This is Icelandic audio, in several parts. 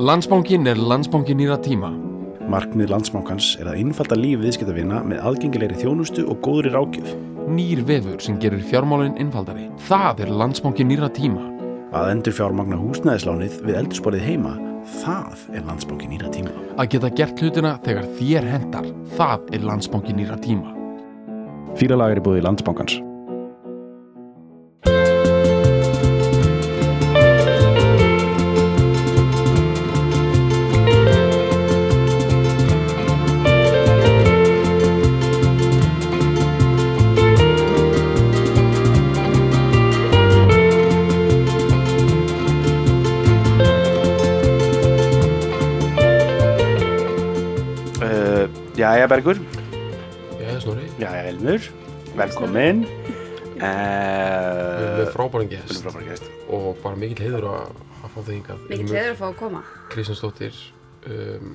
Landsbankinn er landsbanki nýra tíma. Markmið landsbankans er að innfalda líf viðskiptavina með aðgengilegri þjónustu og góðri rákjöf. Nýr vefur sem gerir fjármálinn innfaldari. Það er landsbanki nýra tíma. Að endur fjármagna húsnæðislánið við eldursporið heima, það er landsbanki nýra tíma. Að geta gert hlutina þegar þér hendar. Það er landsbanki nýra tíma. Fýralagar er búið í landsbankans. Jæja Bergur, Já, Snorri, jæja Elmur, velkomin. við erum frábæran Við erum gest frábæra gæst. og bara mikill heiður að, að fá þig hingað. Mikið Ilmur hefur að fá að koma. Kristjánsdóttir um,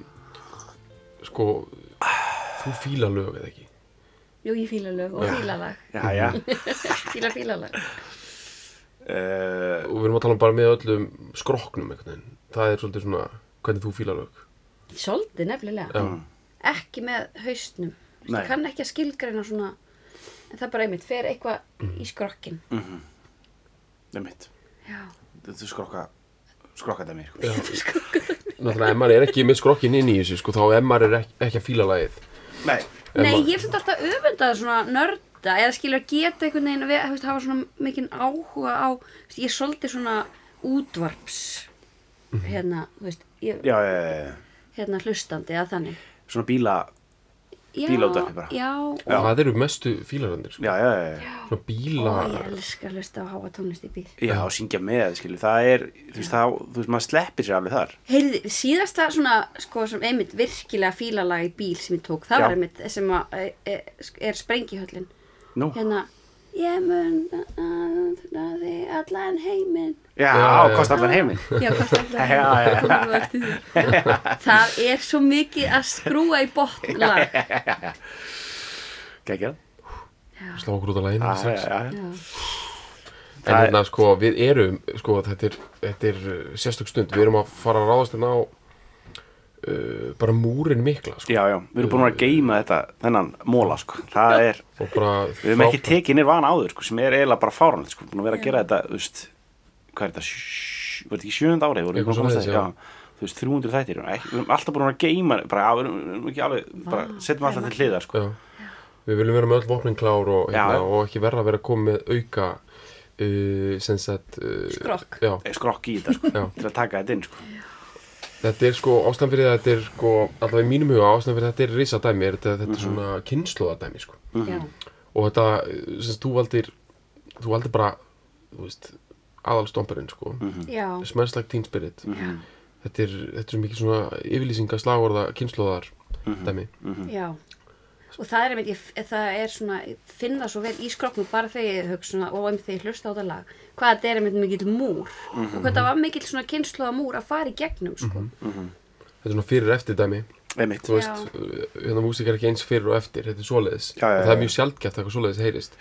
Sko, þú fíla lög eða ekki? Jú, ég fíla lög og Já. fíla lag Jæja. Fíla fíla lag Uh, Og við erum að tala um bara með öllum skrokknum einhvern veginn. Það er svolítið svona hvernig þú fíla lög. Svolítið nefnilega. Já, Ekki með haustnum Nei. Ég kann ekki að skilgreina svona En það er bara einmitt, fer eitthvað í skrokkin það er mitt. Já, Þetta er skrokka, skrokka dæmi. sko. náttúrulega maður er ekki með skrokkin inn í þessu sko, þá maður er ekki, ekki að fíla lagið Nei. Nei, ég samt alltaf öfundað svona nörda eða skilur að geta einhvern veginn að veist, hafa svona mikinn áhuga á þú veist, ég er svolítið svona útvarps hérna, þú veist, ég, Já, já, já, já. hérna hlustandi að þannig Svona bíla, já, Bílaútvarpi bara. Já, Já. Það eru mestu fílarandir sko. já, já, já, já. Svona bíla Ó, ég elska að hlusta á háa tónlist í bíl Já, og syngja með, skilju. Það er, þú veist, þá, þú veist, maður sleppir sér alveg þar. Heyrði, síðasta svona, sko, sem einmitt virkilega fílalag í bíl sem ég tók, það Já. var einmitt sem að, er, er, er sprengihöllin. Nú. Hérna, ég mun að því allan heiminn. Já, Já, kost allan heiminn. Já, við eftir því. Það er svo mikið að skrúa í botnlag. Gægjað. Slá okkur út já. Já. En hérna sko, við erum, sko, þetta er, þetta er uh, sérstök stund, við erum að fara að ráðast hérna á uh, bara múrin mikla, sko. Já, já, við erum búin að geima þetta, þennan móla, sko. Það er, bara við erum ekki tekið nýr vana áður, sko, sem er eiginlega bara fáránlegt, sko. Búin að vera að gera þetta, þú veist, hvað er þetta, var þetta ekki sjöfund árið, voru við búin að komast að, já. Þú veist, 300 þættir, við erum alltaf búin að geima, bara, já, við erum, ekki alveg, bara, setjum alltaf til hliðar, sko. Já. Við viljum vera með öll vopnin klár og, hérna, og ekki verða að vera að koma með auka, uh, sem sagt, uh, Skrokk. Já, Eh, Skrokk í þetta, sko, til að taka þetta inn, sko. Þetta er sko, ástæðan fyrir þetta er sko, allavega í mínum huga, ástæðan fyrir þetta er risadæmi, er þetta, Mhm. þetta er svona kynnslóðadæmi, sko. Já, Og þetta, sem sagt, þú valdir, þú valdir bara, þú veist, aðalstomperinn, sko. Mhm. já, Smells like teen spirit. Þetta er, þetta er svo mikið svona yfirlýsinga slagorða kynnslóðar Mhm. dæmi. Já. Og það er einmitt, ég, það er svona, ég finn það svo vel í skrokknum bara þegar ég hugsa svona, og einmitt þegar ég hlusta á þetta lag, hvað þetta er einmitt mikill múr og hvað þetta var mikill svona kynsluða múr að fara í gegnum, sko. Þetta er svona fyrir eftir dæmi. Einmitt. Þú veist, uh, hérna músík er ekki eins fyrir og eftir, þetta er svoleiðis. Já, já, Og það er já. mjög sjaldgæft að eitthvað svoleiðis heyrist.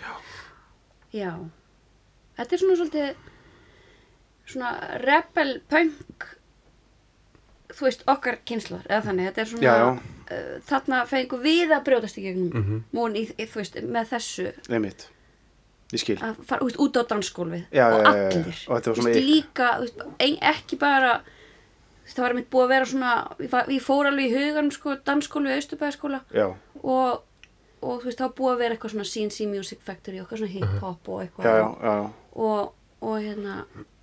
Já. Þetta er svona svolítið svona rebel punk þú veist, okkar kynsluðar eða þannig, þetta er svona Já, já. Uh, þarna fengum við að brjótast í gegnum mm Mhm. múin í, í, þú veist, með þessu Einmitt. Ég skil. að fara þú veist, út á dansgólfið Já, og allir Og þetta var svona veist, líka, þú veist, ein, ekki bara það var einmitt búið að vera svona ég, fór alveg í hugan sko, Austurbæðaskóla Já, og, og þú veist, það var búið að vera eitthvað svona CNC Music Factory og eitthvað svona hip-hop og eitthvað já, já, já, já. og, og hérna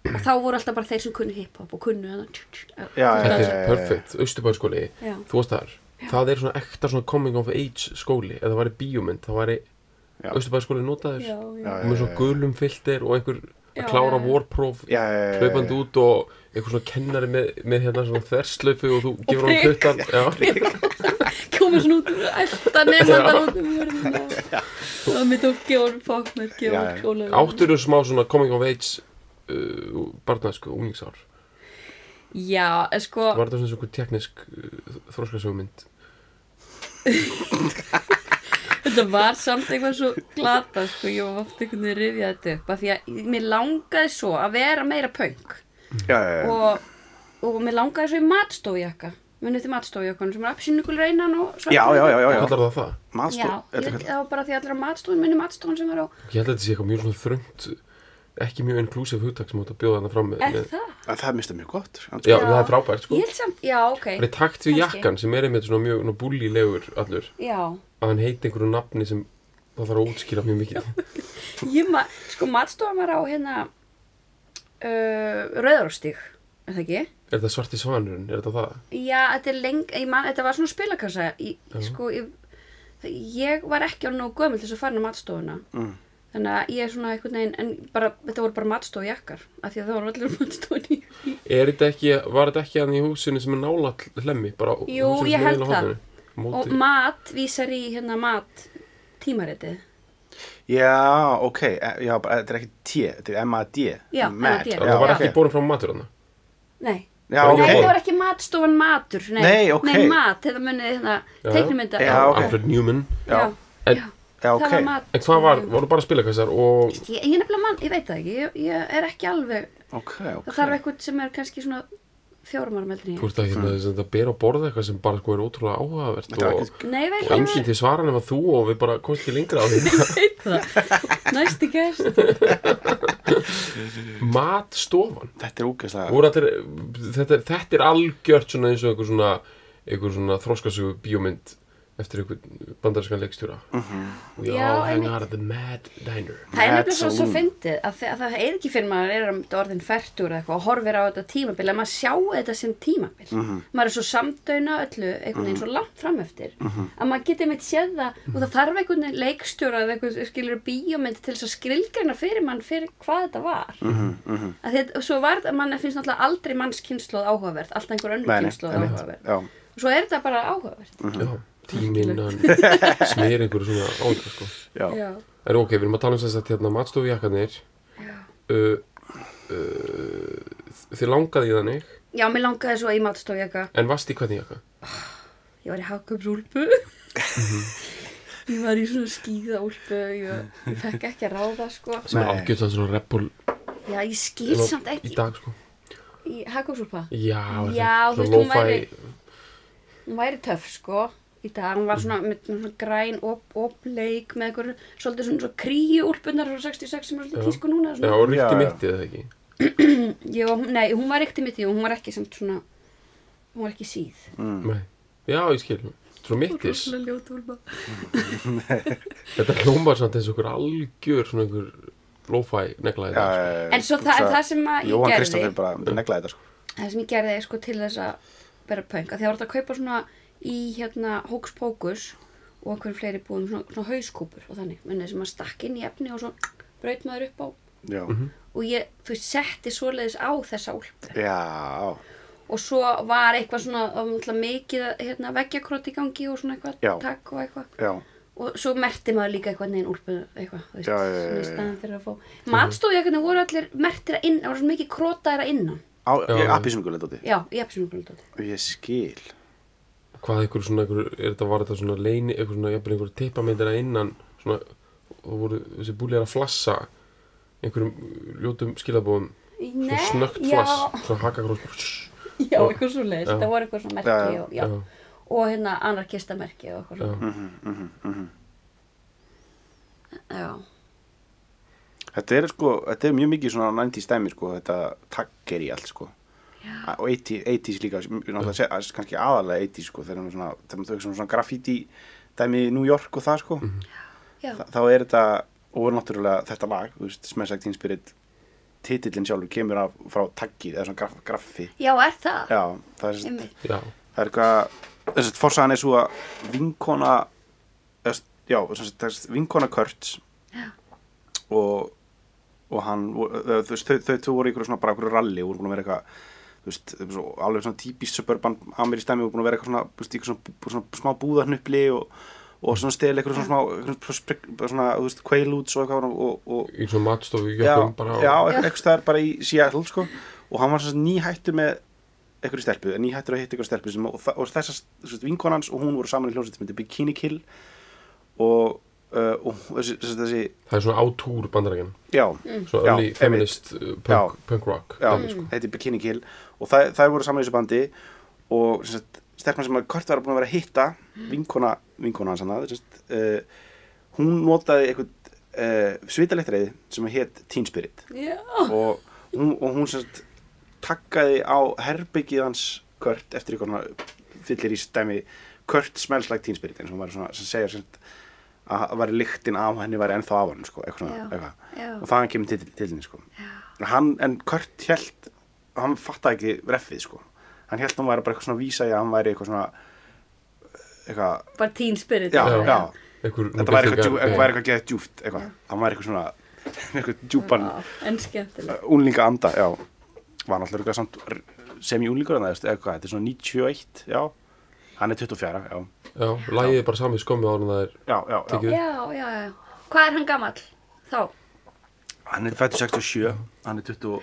og þá voru alltaf bara þeir sem kunnu hip-hop og kunnu tjú, tjú, Já, já, Þetta já, er perfect, Östubæðskóli, Já. þú varst þar. Það er svona ekta svona coming of age skóli. Ef það væri bíómynd, þá væri Já. Östubæðskóli notaður. já, Já, já, Og með svona gulum filter og einhver Já, að klára já, já. vorpróf, Já, já, já, já, hlaupandi já. út og einhver svona kennari með, með hérna svona þverslaufu og þú gefur hann. Já. komið svona út elda nefndan út um hörðina og mitt og gefa hann Já, já. skóla Áttur þú smá svona coming of age uh, barnaðsku, úningsár? já, sko Var þetta svona svona teknisk uh, þróskasögumynd? þetta var samt eitthvað svo glata sko, ég var oft einhvern veginn að rifja þetta upp af því að mér langaði svo að vera meira punk Já, já, já. og, og mér langaði svo í matstofujakka munið til matstofujakkan sem er apsynningulega einan og svartur. Já, já, já, já, já. Kallar það það? Já, Matstof, ég þetta kallar- það var bara því allir að matstofun, minni matstofun sem er á, Ég held að þetta sé eitthvað mjög svona þröngt ekki mjög inclusive hugtak sem þú átt að bjóða þarna fram með, er með það? En það er mistað mjög gott. sko. Já, það er frábært sko Ég held samt, já, ok. Það er takt við Kannski. jakkan sem er einmitt svona mjög svona búlílegur allur Já, að hann heiti einhverju nafni sem það þarf að útskýra mjög mikið ég ma, sko matstofan var á hérna uh, Rauðaróstíg, er það ekki? Er þetta svarti svanurinn? Er þetta það? Já, þetta er leng, ég man, þetta var svona spilakassa, ég, sko, ég, ég var ekki á nógu gömul þess að fara inn á matstofuna. Mm. Þannig að ég er svona einhvern veginn, en bara, þetta voru bara matstofujakkar, af því að það voru allir. Er ekki, var þetta ekki hann í húsinu sem er nálat hlemmi? Bara Jú, ég held það. Og mat vísar í hérna mat tímaritið. Já, ok, e- já, bara, þetta er ekki T, þetta er M-A-D. Já, Mad. Það var ekki bórin frá matur hann Nei. Já, Nei, ok. Nei, þetta var ekki matstofan matur, nei. Nei, ok. Nei, mat, þetta munið hérna, teiknumynda. Alfred Newman Já. En, já. Já, Það ok. en hvað var, voru bara spilakassar og Ég, ég nefnilega mann, ég veit það ekki, ég, ég er ekki alveg, Ok, ok. það þarf eitthvað sem er kannski svona fjórum árum eldri en þú ég. ert að hérna, mm. að bera á borða eitthvað sem bara sko er ótrúlega áhugavert er og, ekkert- Nei, ég veit og það enginn til svara nema þú og við bara komst ekki lengra á því Næsti gæst. Matstofan Þetta er úgeðslega. Voru allir, þetta, er- þetta er algjört svona eins og einhver svona, einhver svona eftir einhver bandarískan leikstjóra. We Já, all hang out at the Mad Diner. Það er nefnilega svo, fyndið að, að það er ekki fyrir maður er um orðin færtur eða eitthvað og horfir á þetta tímabil að maður sjá þetta sem tímabil. Maður er svo samdöina öllu einhvern veginn svo langt frameftir að maður getur meitt séð það. Og það þarf einhvern leikstjóra eða eitthvað skilur bíómynd til þess að skrilgreina fyrir mann fyrir hvað þetta var. Mhm, mhm. að þetta, svo var þetta, mann finnst náttúrulega aldrei mannskynnslóð áhugavert, alltaf einhver er tíminn hann smýr einhverju svona áður sko. Já. Já, En ok, við erum að tala um þess að hérna matstofujakkanir já. uh, uh, Þið langaði í þannig Já, mér langaði svo í matstofjaka En varst í hvernig jakka? Ég var í Hakupsúlpu Ég var í svona skíðaúlpu ég, ég fekk ekki að ráða sko. Sem er Nei. algjört svona repul Já, ég skil samt í ekki dag sko. Í Hakupsúlpa Já, Já, þú veist, hún væri- Hún væri töff sko Í dag, hún var svona með, svona græn og, bleik með einhver svolítið svona, svona kríu úlpunar frá 66 sem er svolítið tísku núna Já, svona. og ríkti Já, já. mittið eða ekki Jó, nei, hún var í mitt í og hún var ekki samt svona hún var ekki síð Nei. Já, ég skil Svona mittis Þetta hljómar samt eins og einhver algjör svona einhver lo-fi negla í Já, dag sko. En svo það, það sem að ég Jóhann gerði Kristoffer bara neglaði þetta sko. það sem ég gerði sko til þess að vera punk að því að voru að kaupa svona í hérna Hóks Pókus og okkur fleiri búðum svona, svona hauskúpur og þannig, menn sem að stakk inn í efni og svo braut maður upp á Já. og ég, þú veist, setti svoleiðis á þessa úlpu Já. og svo var eitthvað svona náttúrulega mikið hérna, veggjakrót í gangi og svona eitthvað Já. takk og eitthvað Já. og svo merti maður líka eitthvað neginn úlpu eitthvað, þú veist, Já, já, já, svona í staðan fyrir að fá matstofujakkarnir voru allir mertir að inn, það voru svo mikið krótaðir að innan Á, Já, ég já. ég hef svona Ég skil. Hvað einhver svona einhver, er þetta var þetta svona leini, einhver svona jafnvel einhver tippamyndir að innan svona, og voru þessi búlir að flassa einhverjum ljótum skilabóðum svona Nei, snögt já. flass, svona hakakrós Já, eitthvað svo leiðis, Já. það voru eitthvað svona Já, merki já. og, já. og hérna anarkistamerki og eitthvað Já. svona. Mhm, mhm, mhm. Já. Þetta er sko, þetta er mjög mikið svona 90s dæmi sko, þetta tagger í allt sko. Og 80, 80s líka, kannski aðalega 80s sko, þegar þegar maður svona, svona graffiti dæmi í New York og það sko. Já. Þa, þá er þetta, og náttúrulega þetta lag, Teen Spirit, titillin sjálfur kemur af, frá taggið, eða svona graf, graffi. Já, er það? Já, það er, er eitthvað, þess að forsagan er svo að vinkona, já, vinkona Kurtz Já. og, og hann, þau, þau, þau, þau, þau voru í svona, bara ralli og voru búin að vera eitthvað, veist, svo, alveg svona típist suburban amerísk dæmi og búin að vera eitthvað svona, þú veist, í eitthvað svona, svona smá búðarnupli og, og svona stel eitthvað svona smá, eitthvað svona, svona, þú veist, quaaludes og eitthvað og, og, í svona matstofu já, já, eitthvað staðar bara í Seattle sko, og hann var svona nýhættur með einhverju stelpu, nýhættur að hitta einhverju stelpu sem, og, þessar vinkonans og hún voru saman í hljómsveit sem heitir Bikini Kill. Og uh, og þessi, þessi, það er svona á túr bandarækjan já, Svo Já, early einmitt. feminist uh, punk, Já. punk rock já, dæmi, sko. þetta er Bikini Kill og það, það voru saman í þessu bandi og stelpan sem að Kurt var búin að vera að hitta vinkona, vinkona hans hann uh, hún notaði eitthvað uh, svitalektreiði sem hétt Teen Spirit Já. og hún, og hún sem sagt takkaði á herbyggið hans Kurt eftir eitthvað svona fyllir í stæmi Kurt smells like Teen Spirit eins og hún var svona sem segja sagt að að væri lyktin af henni væri ennþá af hann sko, eitthvað Já. eitthvað Já. og þaðan kemur til, til henni sko. hann, en Kurt held hann fattaði ekki reffið sko. hann held hann væri bara eitthvað svona að vísa í að hann væri eitthvað svona eitthvað, Bara teen spirit. já, Já. já, Einhver, þetta væri eitthvað, eitthvað, eitthvað geðið djúft eitthvað, hann væri eitthvað svona eitthvað djúpan skemmtileg. únlinga anda, já var náttúrulega samt það eða hvað, þetta er svona 91 já, hann er 24 já, Já, lægið er bara sami skömmu ára en það er já, já, já. Tekið. Já, já, já. Hvað er hann gamall? Þá? hann er fættur 67 hann er 20,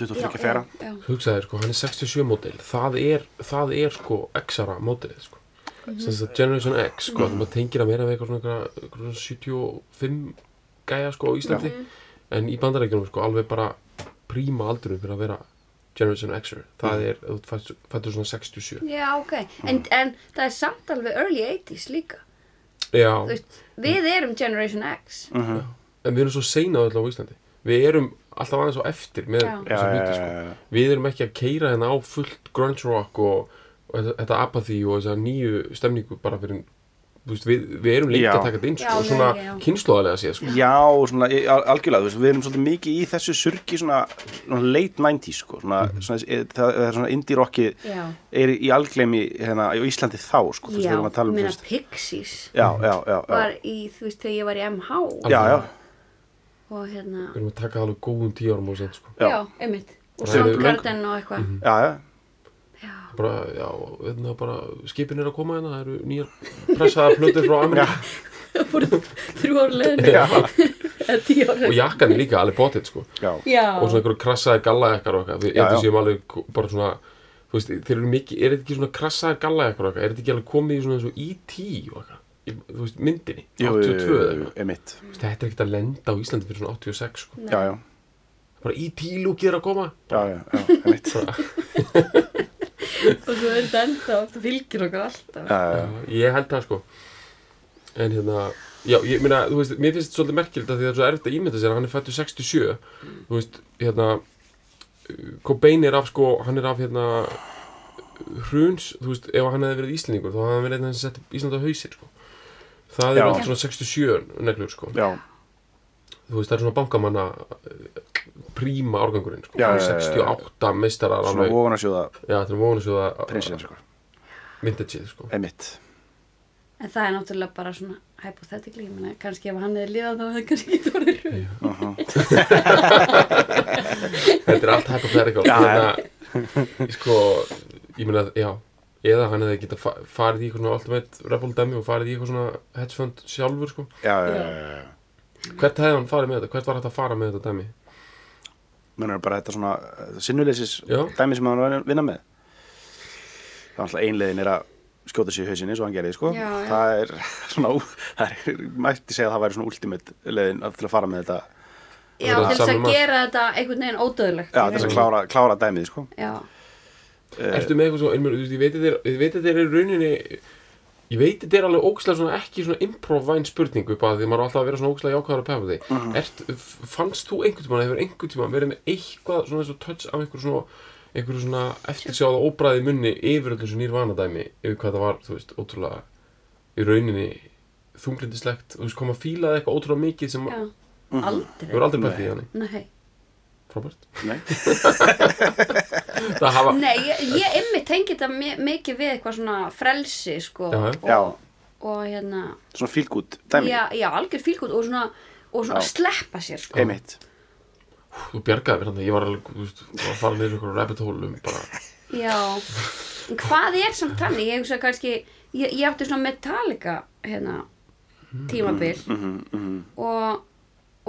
23 fjara Já, já. hugsaði sko, hann er 67 mótil það er, það er sko X-ara mótilið sko Mhm. sem þetta Generation X sko, þegar maður tengir að meira við eitthvað svona, svona 75 gæja sko á Íslandi en í bandarækjunum sko alveg bara príma aldurum fyrir að vera Generation X-er það er, þú fættur, svona 67 Já, ok. En, en það er samt alveg early 80s líka. já, veist, við erum Generation X. Mhm. en við erum svo seinað öll á Íslandi við erum alltaf aðeins á eftir með Já. já, þessa já, hluti já, sko já, við erum ekki að keira hérna á fullt grunge rock og, og þetta, apathy og þessa nýju stemningu bara fyrir veist, við, við erum líka Já. að taka þetta inn sko, Já, og svona nei, já. kynnslóðarlega séð sko. Já, svona, al- algjörlega, þú veist, við erum svolítið mikið í þessu surgi svona, svona late 90s, sko, svona, svona, e- það, það er svona indie rockið Já. er í algleimi hérna í Íslandi þá, sko, þú veist, Já, við erum að tala um, Pixies já, já, já, já, var í, þú veist, þegar ég var í MH já, já, og hérna, við erum að taka alveg góðum tíu árum og sent sko. Já. já, einmitt og Soundgarden og eitthvað já, já, Já, bara, já, hérna bara skipin er að koma hérna, það eru nýjar pressaða plötur frá Ameríku. Það fóru þrjú eða tíu og jakkan er líka alveg potið sko. já, og svona einhverju krassaðir gallajakkar og eitthvað já. séum alveg bara svona þú veist, þeir eru mikið, er þetta ekki svona krassaðir gallajakkar og eitthvað, er þetta ekki alveg komið í svona eins og E.T. og eitthvað, þú veist, myndinni jú, 82 eða eitthvað? þetta er ekkert að lenda á Íslandi fyrir svona 86 sko. já, já, bara E.T. lúkið er að koma. Já, já, já, og svo er þetta ennþá, það fylgir okkur alltaf. Já, já, ég held það sko. En hérna já, ég meina, þú veist, mér finnst þetta svolítið merkilegt að því það er svo erfitt að ímynda sér að hann er fættur 67 þú veist, hérna Cobain er af sko, hann er af hérna hruns, þú veist, ef hann hefði verið Íslendingur þá hefði hann verið einn sem setti Ísland á hausinn sko. Það er Já. allt svona 67 neglur sko. Já, þú veist, það er svona bankamanna príma árgangurinn sko. Já, já, já, já. 68 meistarar svona alveg, ofan að sjóða já, þetta er móðunarsjóða prinsinn, sko, vintageið sko. Emitt, en það er náttúrulega bara svona hypothetically, ég meina, kannski ef hann hefði lifað þá hefði kannski ekki orðið hrun þetta er allt hypothetical. Já, hérna, sko, ég meina, já eða hann hefði geta fa farið í eitthvað svona ultimate rebel dæmi og farið í eitthvað svona hedge fund sjálfur, sko. Já, já, já, já, hvert hefði hann farið með þetta, hvert var hægt að fara með þetta dæmi? Menur bara þetta svona uh, sinnuleysis Já. dæmi sem hann var að vinna með. Það er alltaf einlegin er að skjóta sér í hausinni svo hann gerði sko. Já, já. það er svona það er, mætti segja að það væri svona ultimate leiðin að- til að fara með þetta. Já, til þess að gera þetta einhvern veginn ódöðlegt já, til þess að klára, klára dæmið sko. Já, Ertu með eitthvað svo, einmur, ég veit þetta er, ég veit þetta er í rauninni ég veit þetta er alveg ógæslega svona ekki svona improv-væn spurning upp að því maður er alltaf að vera svona ógæslega jákvæður að pefa því Mhm. Ert, f- fannst þú einhvern tímann, hefur einhvern tímann verið með eitthvað svona eins og touch af einhver svona einhverju svona eftirsjáða óbræði munni yfir öllu þessu nýrvanadæmi yfir hvað það var, þú veist, ótrúlega í rauninni þunglindislegt þú veist, koma að fílaði eitthvað ótrúlega mikið sem Mhm. aldrei hefur aldrei bætt í Nei. nei, frábært Nei. það hafa, nei ég, einmitt tengi þetta mi- mikið við eitthvað svona frelsi sko. Já, og, já. og hérna svona fílgút dæmi. Já, já, algjör fílgút og svona, og svona sleppa sér sko. Einmitt. Þú bjargaði mér þannig ég var alveg, þú veist, var að fara niður ykkur rabbit hole um bara. Já, en hvað er samt þannig? Ég hugsa kannski, ég, ég átti svona Metallica hérna tímabil. Mhm, mhm. og,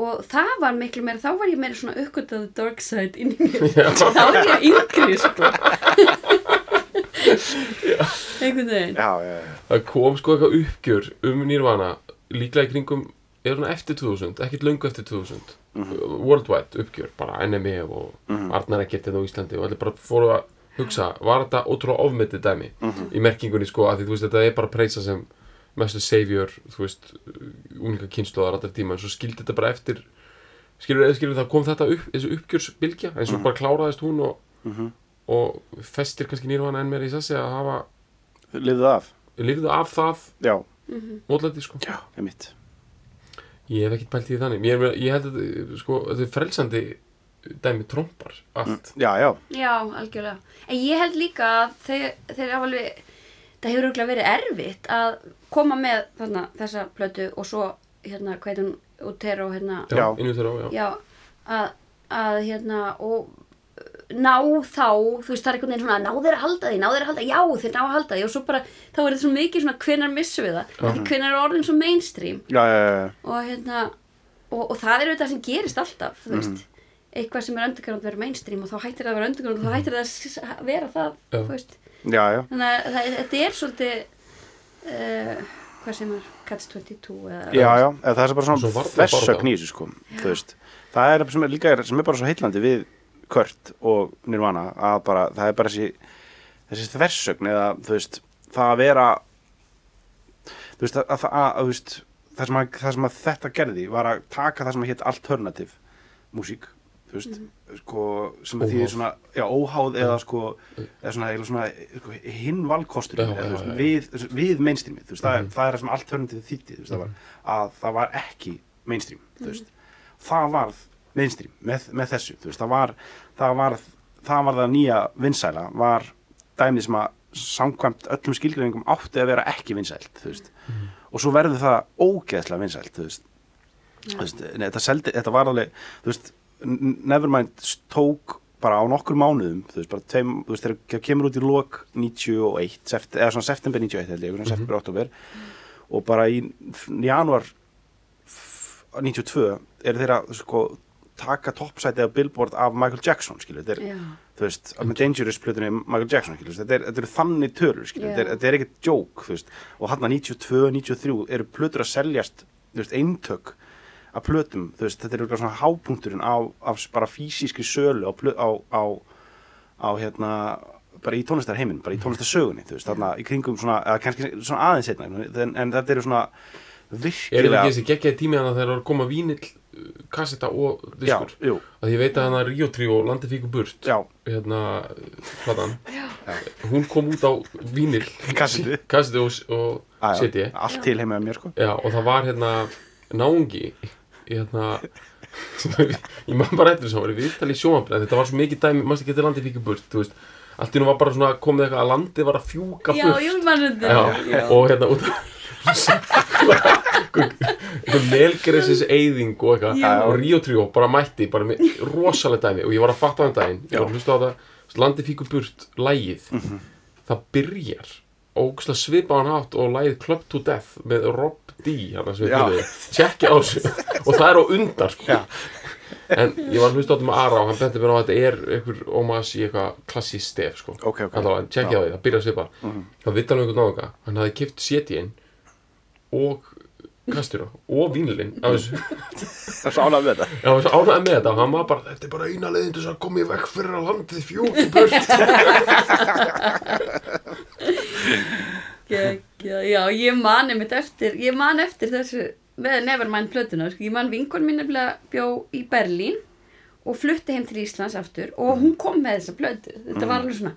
og það var miklu meira, þá var ég meira svona uppgötaði dark side inn í mér. Þá var ég yngri sko. Einhvern veginn. Já, já, já. það kom sko eitthvað uppgjör um Nirvana líklega í kringum er svona eftir 2000, ekkert löngu eftir 2000 worldwide uppgjör, bara NME og Arnar Ekkert hérna á Íslandi og allir bara fóru að hugsa, var þetta ótrúlega ofmetið dæmi? Í merkingunni sko, að því þú veist, þetta er bara preysa sem mestu savior, þú veist únika kynnslóðar allar tíma, en svo skildi þetta bara eftir skilur, eða skilur það kom þetta upp, þessu uppgjörsbylgja, eins og bara kláraðist hún og, og festir kannski nýrvana enn meira í sessi að hafa Lifðu af. Lifðu af það. Já, mótlæti sko. Já, einmitt. Ég hef ekkert pælt í því þannig. Ég, er- ég held að sko, þetta er frelsandi dæmi trompar allt. Já, já, Já, algjörlega. En ég held líka að þeir, þeir alveg, það hefur örugglega verið erfitt að koma með þarna, þessa plötu og svo, hérna, hvað hún, Utero, hérna, Já, Já. innu þeirra á, já. já, að, að, hérna, og uh, ná þá, þú veist, það er einhvern veginn svona, ná þeir að halda því, ná þeir að halda, já, þeir ná að halda því og svo bara, þá er þetta svo mikið svona, hvenar missum við það, því hvenar er orðin svo mainstream já, já, já, já. og hérna og, og það er auðvitað sem gerist alltaf þú veist, eitthvað sem er underground verður mainstream og þá hættir það að vera underground og þá hættir það að vera það Já. þú veist. Já, já. þannig að það, þetta er svolítið uh, hvað sem er Cats 22 eða Já, já, eða það er bara Svo svona í þessu sko þú veist, það er sem er líka sem er bara svo heillandi við Kurt og Nirvana að bara, það er bara þessi þessi þversögn eða þú veist það að vera þú veist, að, að, að, að, þú veist það sem, að, það sem að þetta gerði var að taka það sem að hétt alternative músík þú veist, sko sem að því Óháð. svona, já, óháð eða sko, eða svona, eða svona sko, hinn valkostur eða, þú veist, við, við mainstreamið, þú veist, það, er, Mhm. það er það sem alternative þýtti, þú veist, það var að það var ekki mainstream, þú veist. Það varð mainstream með, með þessu, þú veist, það var það var það, var það nýja vinsæla var dæmið sem að samkvæmt öllum skilgreiningum átti að vera ekki vinsælt, þú veist. Og svo verður það ógeðslega vinsælt, þú veist. Þú veist, nei, þetta, seldi, þetta var alveg þú veist, Nevermind tók bara á nokkur mánuðum þú veist, bara tveim, þú veist, þegar kemur út í lok 91, sept, eða svona september 91 held ég, mm september, oktober og bara í f- 92 er þeirra sko taka toppsæti af Billboard af Michael Jackson skilur, þetta er, Já. þú veist, með Dangerous plötunni Michael Jackson, skilur, þetta er, þetta eru þannig tölur skilur, Já. þetta er, þetta er ekkert joke, þú veist. Og hann 92, 93 eru plötur að seljast þú veist, eintök af plötum, þú veist, þetta er örugglega svona hápunkturinn á, af bara fysískri sölu á, á, á, á hérna bara í tónlistarheiminn, bara í tónlistarsögunni þú veist, þarna í kringum svona, eða kannski svona aðeins einna, en, en þetta eru svona Er þetta virkilega ekki þessi geggjaði tími þegar það var að koma vínill, uh, kasseta og já, diskur? jú, Að ég veit að hana Rio Trio Landi fíku burt, já, hérna, platan, hún kom út á vínill, Kassetu. og, og já, já, CD. allt til heima með mér sko Já, og það var hérna náungi hérna ég man bara eftir þess að það var í viðtali í sjónvarpinu þetta var svo mikið dæmi, mannst ekki þetta landi fikk burt þú veist, allt í nú var bara svona komið eitthvað að landið var að fjúka Já, burt. ég mann þetta. Já, og hérna út einhver melgresis eyðing og eitthvað Já. og Rio Trio bara mætti bara með rosalega dæmi og ég var að fatta á um daginn ég var að hlusta á það landi fíku burt lægið það byrjar ógustlega svipaðan hátt og lægið Club to Death með Rob D hann tjekkja á þessu. Og það er á undan sko. En ég var að hlusta á þetta með Ara og hann benti mér á að þetta er einhver ómas í eitthvað klassísk stef sko. Ok, ok. Allavega, tjekkja á því, það byrjar að svipa það vitt alveg einhvern náðunga hann hafði kipt CD-in og kastura og vínlinn af þessu. Það er svo ánægð með þetta. Hann var svo ánægði með þetta og hann var bara, þetta er bara eina leiðin til þess að koma í vekk fyrir að landið fjúki burt. Geggjað, Já, ég man einmitt eftir ég man eftir þessu með Nevermind plötuna, sko. ég man vinkon mín nefnilega bjó í Berlín og flutti heim til Íslands aftur og hún kom með þessa plötu. Þetta var alveg svona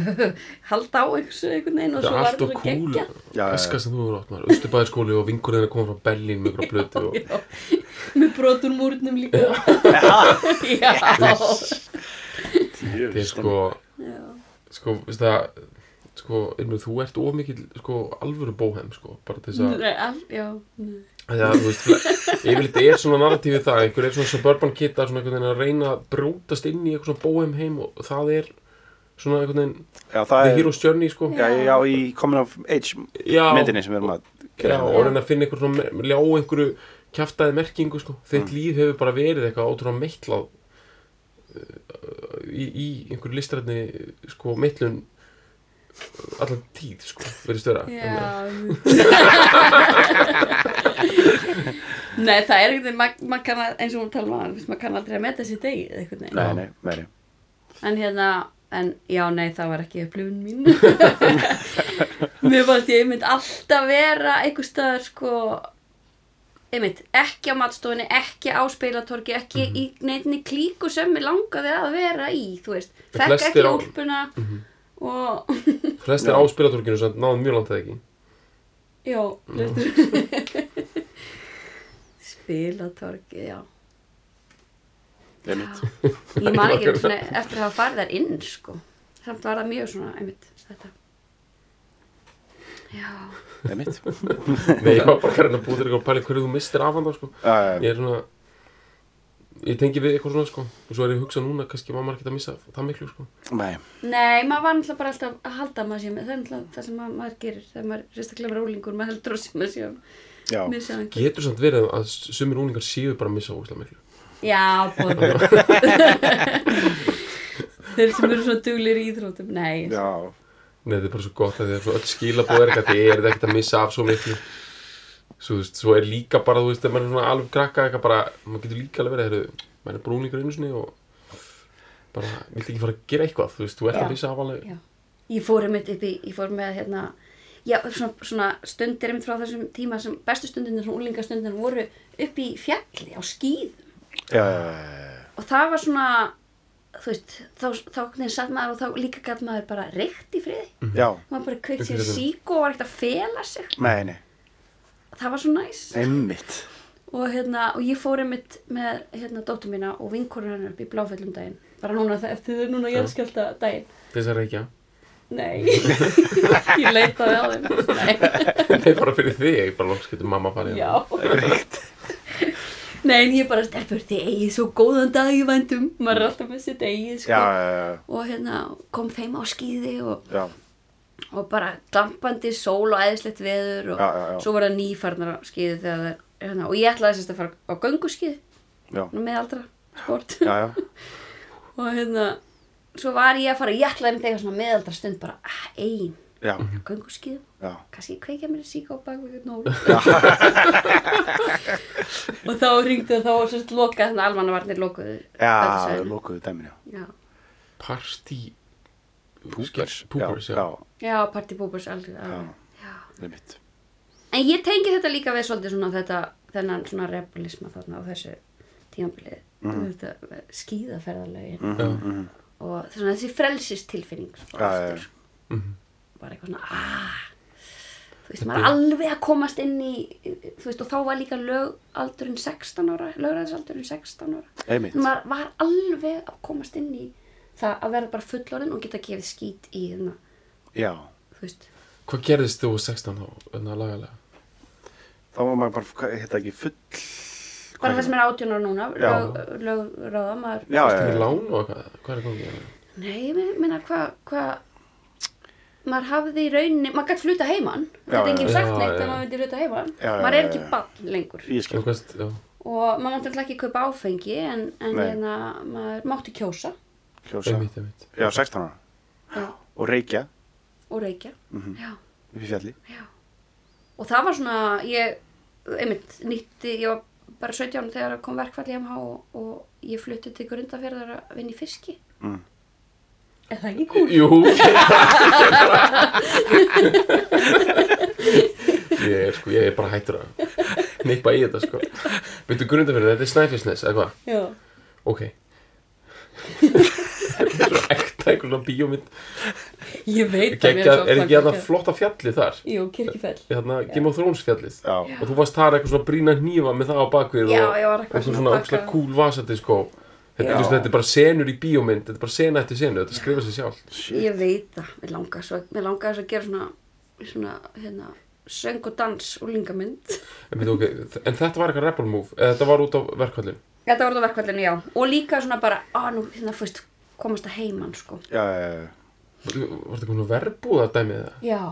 halda á einhversu einhvern veginn og Það svo er var Já, já, já. Eska sem þú hefur átt maður. Östubæðarskóli og vingur þeirra koma frá Berlín með blötu og... Já, með brotur múrnum líka. Já, Þetta er sko, sko, veist það, sko, Ilmur, þú ert ómikið, sko, alvöru bóhem, sko, bara þess að, já nei. því að, þú veist, yfirleitt er svona narratífið það, einhver er svona suburban kid að svona einhvern veginn að reyna að brjótast inn í eitthvað svona bóhem heim og það er svona einhvern veginn, já, það the er hero's journey, sko. já, já, í Coming of Age Já, myndinni sem við erum að Já, gera og reyna að finna einhver svona, ljá einhverju kjaftaði merkingu, sko. Þitt líf hefur bara verið eitthvað ótrúlega meitlað uh, í, í einhverju listrætni, sko, meitlun allan tíð sko, verðist vera Já Nei, það er ekkert maður ma kann að, eins og hún tala um að maður kann aldrei að meta sér degið eitthvað nei, nei, nei, nei. En hérna, en já, nei, það var ekki upplifun mín. Mér fannst ég einmitt alltaf vera einhver staðar sko einmitt, ekki á matstofunni, ekki á spilatorki, ekki í neittni klíku sem ég langaði að vera í, þú veist, flestir ekki úlpuna og flestir Já. á spilatorkinu sem náðum mjög langt eða ekki? Já, Spilatorki, já. Einmitt. Ég man ekki svona, eftir að hafa farið þar inn sko. Samt var það mjög svona einmitt, þetta. Já. Einmitt. Nei, ég var bara að búið til eitthvað að pæla hverju þú mistir af hann þá, sko. Ég er svona Ég tengi við eitthvað svona sko. Og svo er ég að hugsa núna, kannski var maður ekki að missa það miklu sko. Nei, Nei, maður var náttúrulega bara alltaf að halda að maður sé með Það er náttúrulega það sem maður, maður gerir Þegar maður sérstaklega með rólingur Maður heldur að sé maður sé að já, missa einhvern Getur samt verið að sumir úlingar séu bara að missa óslega miklu Já, bóður Þeir sem eru svo duglir í íþrótum Nei, já, Nei, þetta er bara svo gott að því að svo öll skilabóð er eitthvað Þið er ekkert að missa af svo miklu. Svo, þú veist, svo er líka bara, þú veist, ef maður er svona alveg krakka eitthvað bara, maður getur líka alveg verið, heyrðu, maður er brúningur einu sinni og bara, viltu ekki fara að gera eitthvað, þú veist, þú ert Já. að missa af alveg. Já. Ég fór einmitt upp í, ég fór með hérna, já, svona, svona stundir einmitt frá þessum tíma sem bestu stundinir, svona úlingastundinir voru upp í fjalli á skýðum já, já, já, og það var svona, þú veist, þá, þá hvernig satt maður og þá líka gæt maður bara reykt í friði. já, Maður bara kveikt sér sík og var ekkert að fela sig. nei, nei, Það var svo næs. einmitt, Og hérna, og ég fór einmitt með hérna dóttur mína og vinkorur hennar upp í bláfellum daginn. Bara núna, það- eftir þau núna jæðskjálta daginn. þess að reykja. Nei, ég leitaði á þeim. Nei. Bara fyrir þig, bara loks getur mamma farið. Já Nei, en ég bara stelpur þið eigið svo góðan dag í vændum. Maður er alltaf með sitt eigið sko. já, já, já, og hérna kom þeim á skýði og, og bara glampandi sól og eðislegt veður og svo var það nýfarnar á skýði þegar það hérna, og ég ætlaði sérst að fara á gönguskýði með aldra sport. Já, já, og hérna svo var ég að fara, ég ætlaði með þegar svona meðaldra stund bara, ah, já, kannski kveikja mér síka á bakvið nóg og þá ringdi og þá var sérst lokað þannig að almannavarnir lokuðu já, lókuðu dæminu, púpers, Púpers, já. Já. einmitt, en ég tengi þetta líka við svolítið svona þetta þennan svona rebellisma þarna á þessu tímabilið Mhm. þetta skíðaferðarlegin Já. og svona þessi frelsistilfinning svona Já, já, aftur. já. Mhm. Bara eitthvað svona aaa þú veist, maður er alveg að komast inn í þú veist, og þá var líka lögaldurinn 16 ára, lögræðisaldurinn 16 ára einmitt, maður var alveg að komast inn í það að verða bara fullorinn og geta gefið skít í þarna, já, þú veist Hvað gerðist þú á 16 þá, öðna lagalega? þá var maður bara, hvað heit það ekki, full, bara það sem er 18 ára núna Já. lög, lögráða maður já, já, Það er já, lán og hvað, hvað er komið? nei, ég meina hvað hva, maður hafði í rauninni maður gæti fluta heimann þetta enginn já, sagt neitt ef maður myndi fluta heimann maður er já, ekki bann lengur. Já. og maður mátti alltaf ekki kaupa áfengi en, en hérna, maður mátti kjósa. Kjósa, Einmitt, einmitt. já, 16 ára, já, og reykja, og reykja. Mhm. í fjalli, já. Og það var svona ég, einmitt, nýtti ég var bara 17 þegar kom verkfall í MH og, og ég flutti til grundafjörðar að vinna í fiski. Mm. Er það ekki cool? Jú. Ég er sko, ég er bara hættur að neipa í þetta sko. Byrju grundafyrir, þetta er Snæfellsnes, eða hvað? já, Ok. Þetta er svo ekta einhver svona bíómynd. Ég veit Gekja, Er ekki hérna flotta fjallið þar? jú, kirkjufell. Hérna Game of Thrones fjallið. Já, Og þú varst þar eitthvað svona brína hnífa með það á bakvið Já, og ég var eitthvað eitthvað svona svona að ókslega pakka- cool vasadiskó Þetta, Já. Þú veist, þetta er bara senur í bíómynd Þetta er bara sena eftir senu, þetta skrifa sér sjálf shit, ég veit það, mér langar svo mér langar þess að gera svona svona, hérna, söng og dans og lingamynd en, okay, en þetta var eitthvað rebel move Eða þetta var út á verkvallin þetta var þetta verkvallinu, já. Og líka svona bara, á nú, hérna, fyrst komast að heiman, sko. Já, já, já, Var þetta eitthvað verbúða dæmið það? Já.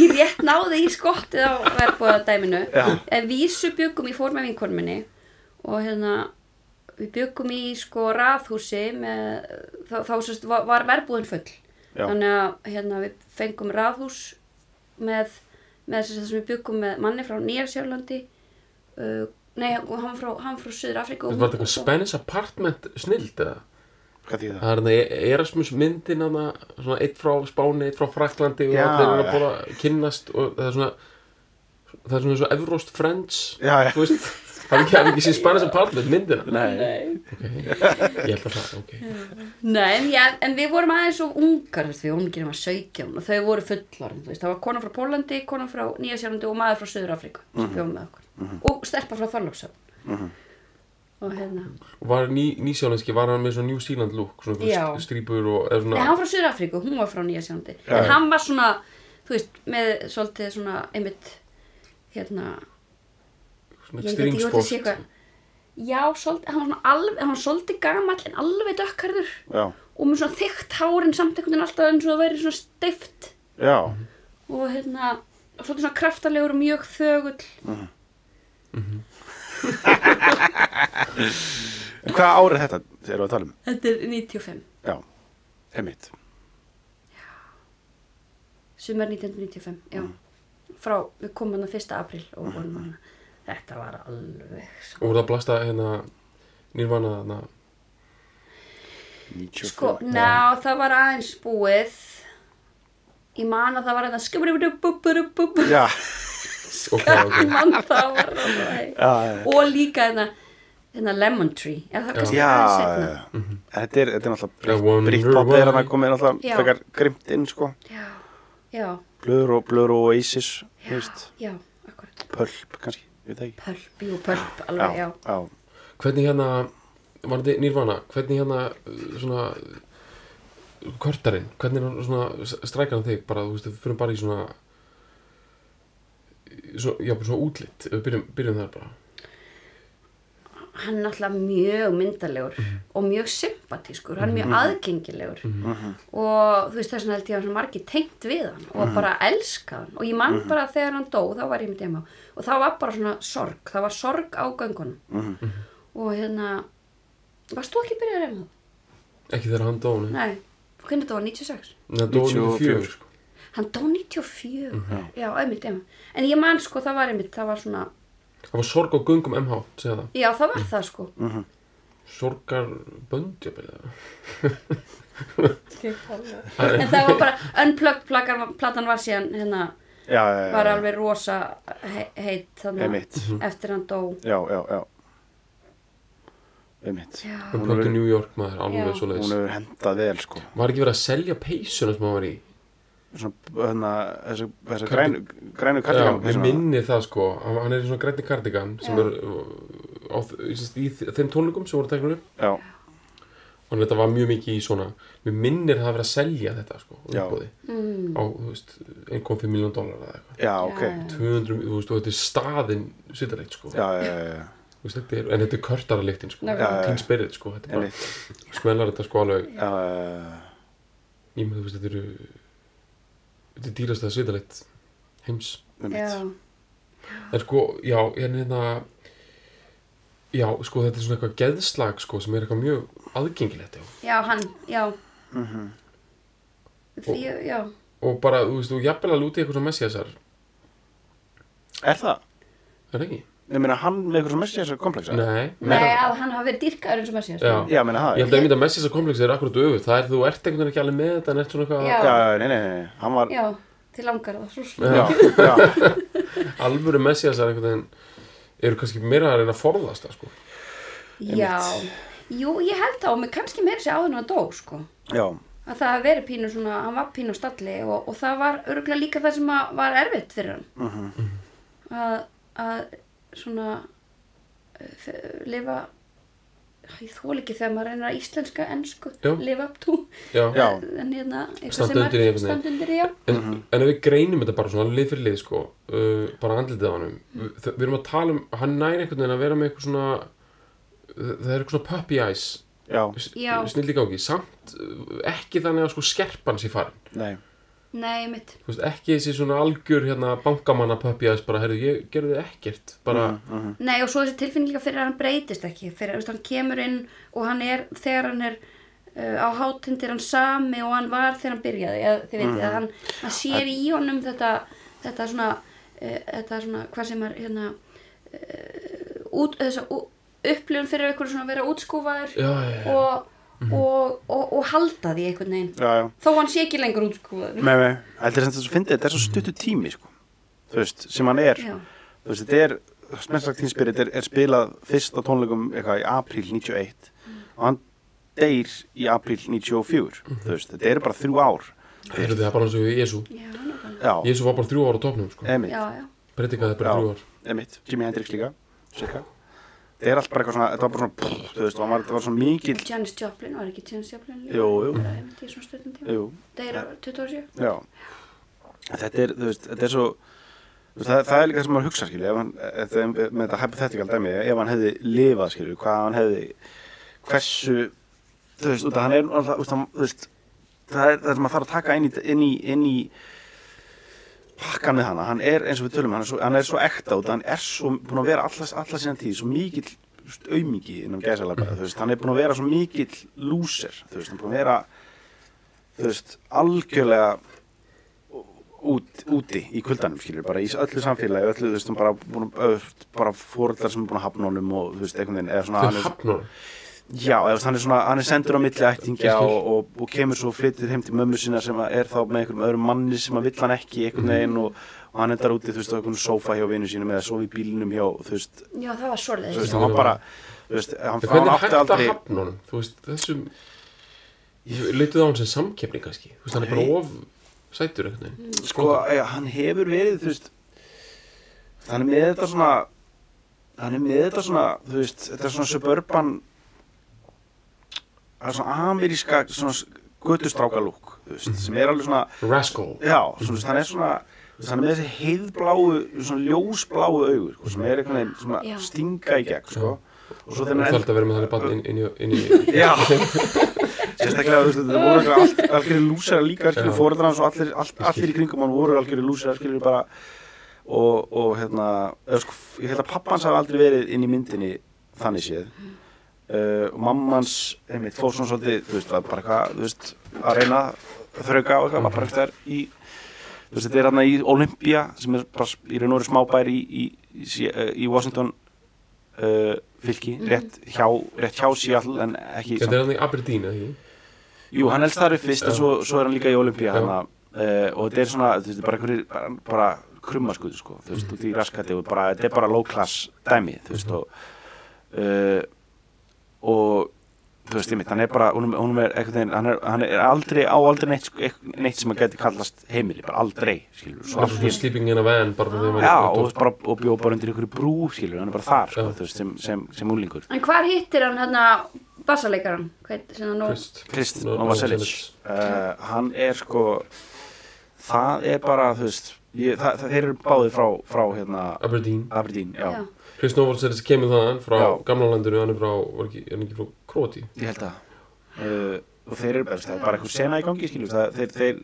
Ég rétt náði í skottið á verbúðadæminu Já. En vísu byggum í fór með vinkonum minni Og hérna Við byggum í sko raðhúsi með, þá, þá sérst, var, var verbúðin full Já. þannig að hérna, við fengum raðhús með, með þess að við byggum með manni frá Nýjarsjálandi uh, nei, hann frá, hann frá Suður Afríku Þetta var eitthvað Spanish Apartment snild eða? Hvað þýð það? Það er hérna Erasmus myndin hana, svona eitt frá Spáni, eitt frá Fraklandi og allir eru að bóla kynnast og það er svona það er svona svo Evrost Friends Já, já. þú veist, það er ekki, sér Spanish Apartment myndina? Nei. okay. ég held að það, ok. Nei, en, já, en við vorum aðeins svo ungar, þú veist, við ungir um að 17 og þau voru veist, það var kona frá Pólandi, kona frá Nýjasjálandi og maður frá Suður Afríku sem bjóðum með okkur. Og stelpa frá Þorlóksöfn og hérna, var ný, nýsjálenski, var hann með svona New Zealand look svona strípur og eða nei, svona hann frá Suður Afríku, hún var frá Nýjasjálandi Já, en hann var svona, þú veist, með svolítið svona, einmitt hérna, eitthvað sport já, svolítið, hann var svona alveg, hann var svolítið gamall en alveg dökkarður Já. og með svona þykkt hárin samt einhvern veginn alltaf eins og það væri svona steift Já. og hérna svolítið svona kraftalegur og mjög þögull En hvað árið þetta þegar við að tala um? þetta er 95 Já. Einmitt. sumar 1995, já frá, við komum hann 1. april og vorum hann þetta var alveg sko, og voru það blasta hérna nýrvana þarna. 95. sko ná, það var aðeins búið. Ég man að það var þetta skubribudububudububu. Já. ok, ok. ég man það var alveg. Já, já. og líka hérna hérna lemon tree. Eða það kannski Já, já. Þetta er, er náttúrulega why. er hann að koma náttúrulega Já. frekar grimt inn sko. Já, já, Blöður og, Oasis þú já, veist, já, akkurat. Pulp kannski, pölp, jú, pölp, alveg, já, já. hvernig hérna var þetta nýrvana, hvernig hérna svona kortarinn, hvernig er hann svona strækar hann þig, bara þú veist, við fyrir bara í svona svona, já, bara svona útlitt við byrjum, byrjum þar bara hann er náttúrulega mjög myndalegur og mjög sympatískur, hann er mjög aðgengilegur. Og þú veist þess vegna held ég að hann margir tengt við hann og bara elskað hann. Og ég man bara þegar hann dó, þá var ég með dema og það var bara svona sorg, það var sorg á göngunum. Og hérna varst þú ekki byrjað að reyna það? ekki þegar hann dó, nei, Nei, hvernig þetta var 96? Nei, dó 94, 94 sko. Hann dó 94, já, einmitt, einmitt. En ég man sko, það var einmitt, það var svona það var sorg á göngum MH, segja það. Já, það var það sko. Sorgar bönd, ég byrja en það var bara unplugged platan, platan var síðan hérna Já, já, já, var já. alveg rosa he heitt þannig Einmitt. eftir hann dó. Já, já, já. Einmitt. Plökti New York maður, alveg svo Hún leiðis hefur hendað vel sko. Var ekki verið að selja peysuna sem hann var í Svona, hérna, Kardi- grænu, kardigan ég minni það sko. Hann, er í svona grænni kardigan sem er uh, á, í, í þeim tónleikum sem voru teknur upp. Já, og þetta var mjög mikið í svona mér minnir það að vera að selja þetta sko uppbóði mm, á, þú veist, 1,5 miljón dólar eða eitthvað. Já, ok. Já. 200, þú veist, og þetta er staðinn svitaleitt sko. Já, já, já, já, Þú veist, þetta er, en þetta er körtara líktin sko. Teen Spirit sko, þetta er bara smellar þetta sko alveg Já, já, já, ég með þú veist, þetta eru þetta er dýrasta svitaleitt heims já, einmitt en sko, já, hérna hérna já, sko, þetta er svona eitthvað geðslag sko, sem er eitthvað mjög aðgengilegt já. já, hann, já Mhm. því, já, og bara, þú veist, þú jafnvel að lúti eitthvað svona messiasar, Er það? er það ekki? Ég meina hann með eitthvað svo messi þessu komplexa Nei, nei, að hann hafi verið dýrkaður eins og maður sér Já. Já, meina það. Ég held að einmitt að Messias komplex er akkurat öfugt. Það er þú ert einhvern veginn ekki alveg með þetta en ert svona eitthvað Já. Já, nei, nei, nei, hann var já, til langar það svo Já. Já, alvöru Messias er einhvern veginn eru kannski meira að reyna að forðast það sko. já, jú, ég held það og með kannski meira sér áður en hann dó sko. Já, að það hafi verið pínu svona, hann var pínu á stalli og, og það var örgulega líka það sem að var erfitt fyrir hann. Mhm. að, að svona f- lifa ég þól ekki þegar maður reynir að íslenska ensku, Já. live up to Já. Já. en hérna eitthvað Standa sem undir því einhvern veginn. standa undir því, já En, en ef við greinum þetta bara svona lið fyrir lið sko, uh, bara andlitið á hann við, við erum að tala um, hann næri einhvern veginn að vera með eitthvað svona það er eitthvað svona puppy eyes já, Já. í gangi, samt uh, ekki þannig að sko skerpan sé farin nei nei, mitt, Þú veist, ekki þessi svona algjör hérna bankamanna puppy eyes bara, herru, ég gerði ekkert. Bara, Mhm. nei og svo þessi tilfinning líka fyrir að hann breytist ekki. Fyrir að hann kemur inn og hann er þegar hann er uh, á hátindir hann sami og hann var þegar hann byrjaði. Eða þið veitir Mhm. að hann, hann sér í honum þetta, þetta svona uh, þetta svona hvað sem er hérna uh, út, þessa ú- upplifun fyrir eitthvað svona að vera útskúfaður Já, já, já. og, og, og, halda því einhvern veginn. Já, já. Þó hann sé ekki lengur nei, þetta er sem þetta þetta er svo stuttu tími sko. þú veist, sem hann er. Já. þú veist, þetta er er, er spilað fyrst á tónleikum eitthvað í apríl 91 og hann deyr í apríl 94 þú veist, þetta er bara þrjú ár. Það eru það bara eins og Jésu Jésu var bara þrjú ára á topnum sko. já. Predikaði bara Já. þrjú ár. Jimi Hendrix líka, cirka þetta er allt bara eitthvað svona, þetta var bara svona pff, þú veist, það var, það var svona mikill Janis Joplin, var ekki Janis Joplin líka? Jú, jú. Bara einmitt í svona stundum tíma. Jú, Það er 27 Já, þetta er, þú veist, þetta er svo, veist, það, það er líka það sem maður hugsa, skilju, ef hann, ef, ef, með þetta hypothetical dæmi, ef hann hefði lifað, skilju, hvað hann hefði, hversu, þú veist, út að hann er, þú veist, það er það sem maður þarf að taka inn í, inn í, inn í pakkan með hana, hann er, eins og við tölum, hann er svo, hann er svo ekta út, hann er svo, búin að vera alla, alla síðan tíð, svo mikill, aumingi innan gæsalega, þú veist, hann er búin að vera svo mikill lúser, þú veist, hann er búin að vera, þú veist, algjörlega út, úti í kuldanum skilur, bara í öllu samfélagi öllu, þú veist, hann bara, búin, að- bara fóreldrar sem er búin að hafna honum og þú veist, einhvern veginn, eða svona já, þú hann er svona, hann er sendur á milli ættingja og, og, og kemur svo flyttir heim til mömmu sinna sem er þá með einhverjum öðrum manni sem að vill hann ekki einhvern veginn og, og hann endar úti, þú veist, á einhvern sófa hjá vinnu sínum eða sofa í bílnum hjá, þú veist, Já, það var þú svoleiðis veist, hann var bara þú veist, hann, hann hvernig er átti hægt að aldrei hafna honum? Þú veist, þessum Ég leitið á hann sem samkeppni kannski. Þú veist, hann er bara of sætur einhvern veginn. Sko, ja, hann hefur verið þú veist hann er með þetta svona hann er með þetta svona þú veist, þetta er svona suburban það er svona ameríska svona göttustráka lúk þú veist, sem er alveg svona Rascal. Já, svona, hann er svona hann er með þessi heiðbláu svona ljósbláu augur sko, sem er einhvern veginn svona Já. stinga í gegn sko. og svo Þú þegar hann þarf að vera með þannig bann inn, inn, í- inn í Já. Sérstaklega, þú veist, það voru allt, algjörði lúsera líka, Já. fóreldrar hans og allir, allt, allir í kringum hann voru algjörði lúsera, skilur, bara og, og hérna, eða, sko, ég held að pappa hans hafi aldrei verið inn í myndinni þannig séð uh, og mamma hans, einmitt, fór svona svolítið, þú veist, var bara eitthvað, þú veist, að reyna að þrauka og eitthvað, var bara eitthvað í, þú veist, þetta er hérna í Olympia sem er bara í raun og veru smábær í, í, í, í, Washington uh, fylki, rétt hjá, rétt hjá Seattle en ekki Þetta er hann í Aberdeen, ekki? Jú, hann helst þar upp fyrst en svo, svo er hann líka í Olympia hana, uh, og þetta er svona, þú veist, bara einhverjir bara, bara krummaskuðu, sko, þú veist, út í raskati og bara, þetta er bara low class dæmi, þú veist, og uh, og þú veist, ég mitt, hann er bara, hún, hún er veginn, hann er, hann er aldrei á aldrei neitt, sko, neitt sem að geti kallast heimili, bara aldrei, skilur, svo allt í svona einu- sleeping in a van bara þegar maður Já, og, bara, og bjóð bara undir einhverju brú, skilur, hann er bara þar, sko, veist, sem, sem, sem úlingur. En hvar hittir hann hérna bassaleikaran? Hvað sem hann nú Krist. Novoselic uh, hann er sko það er bara þú veist ég, það, það, þeir eru báðir frá, frá hérna Aberdeen. Aberdeen, já, Já. Chris Novoselic kemur þaðan frá Já. gamla landinu hann er frá, var ekki, er hann ekki frá Króti ég held að uh, og þeir eru, það er bara eitthvað sena í gangi skilju, það, þeir, þeir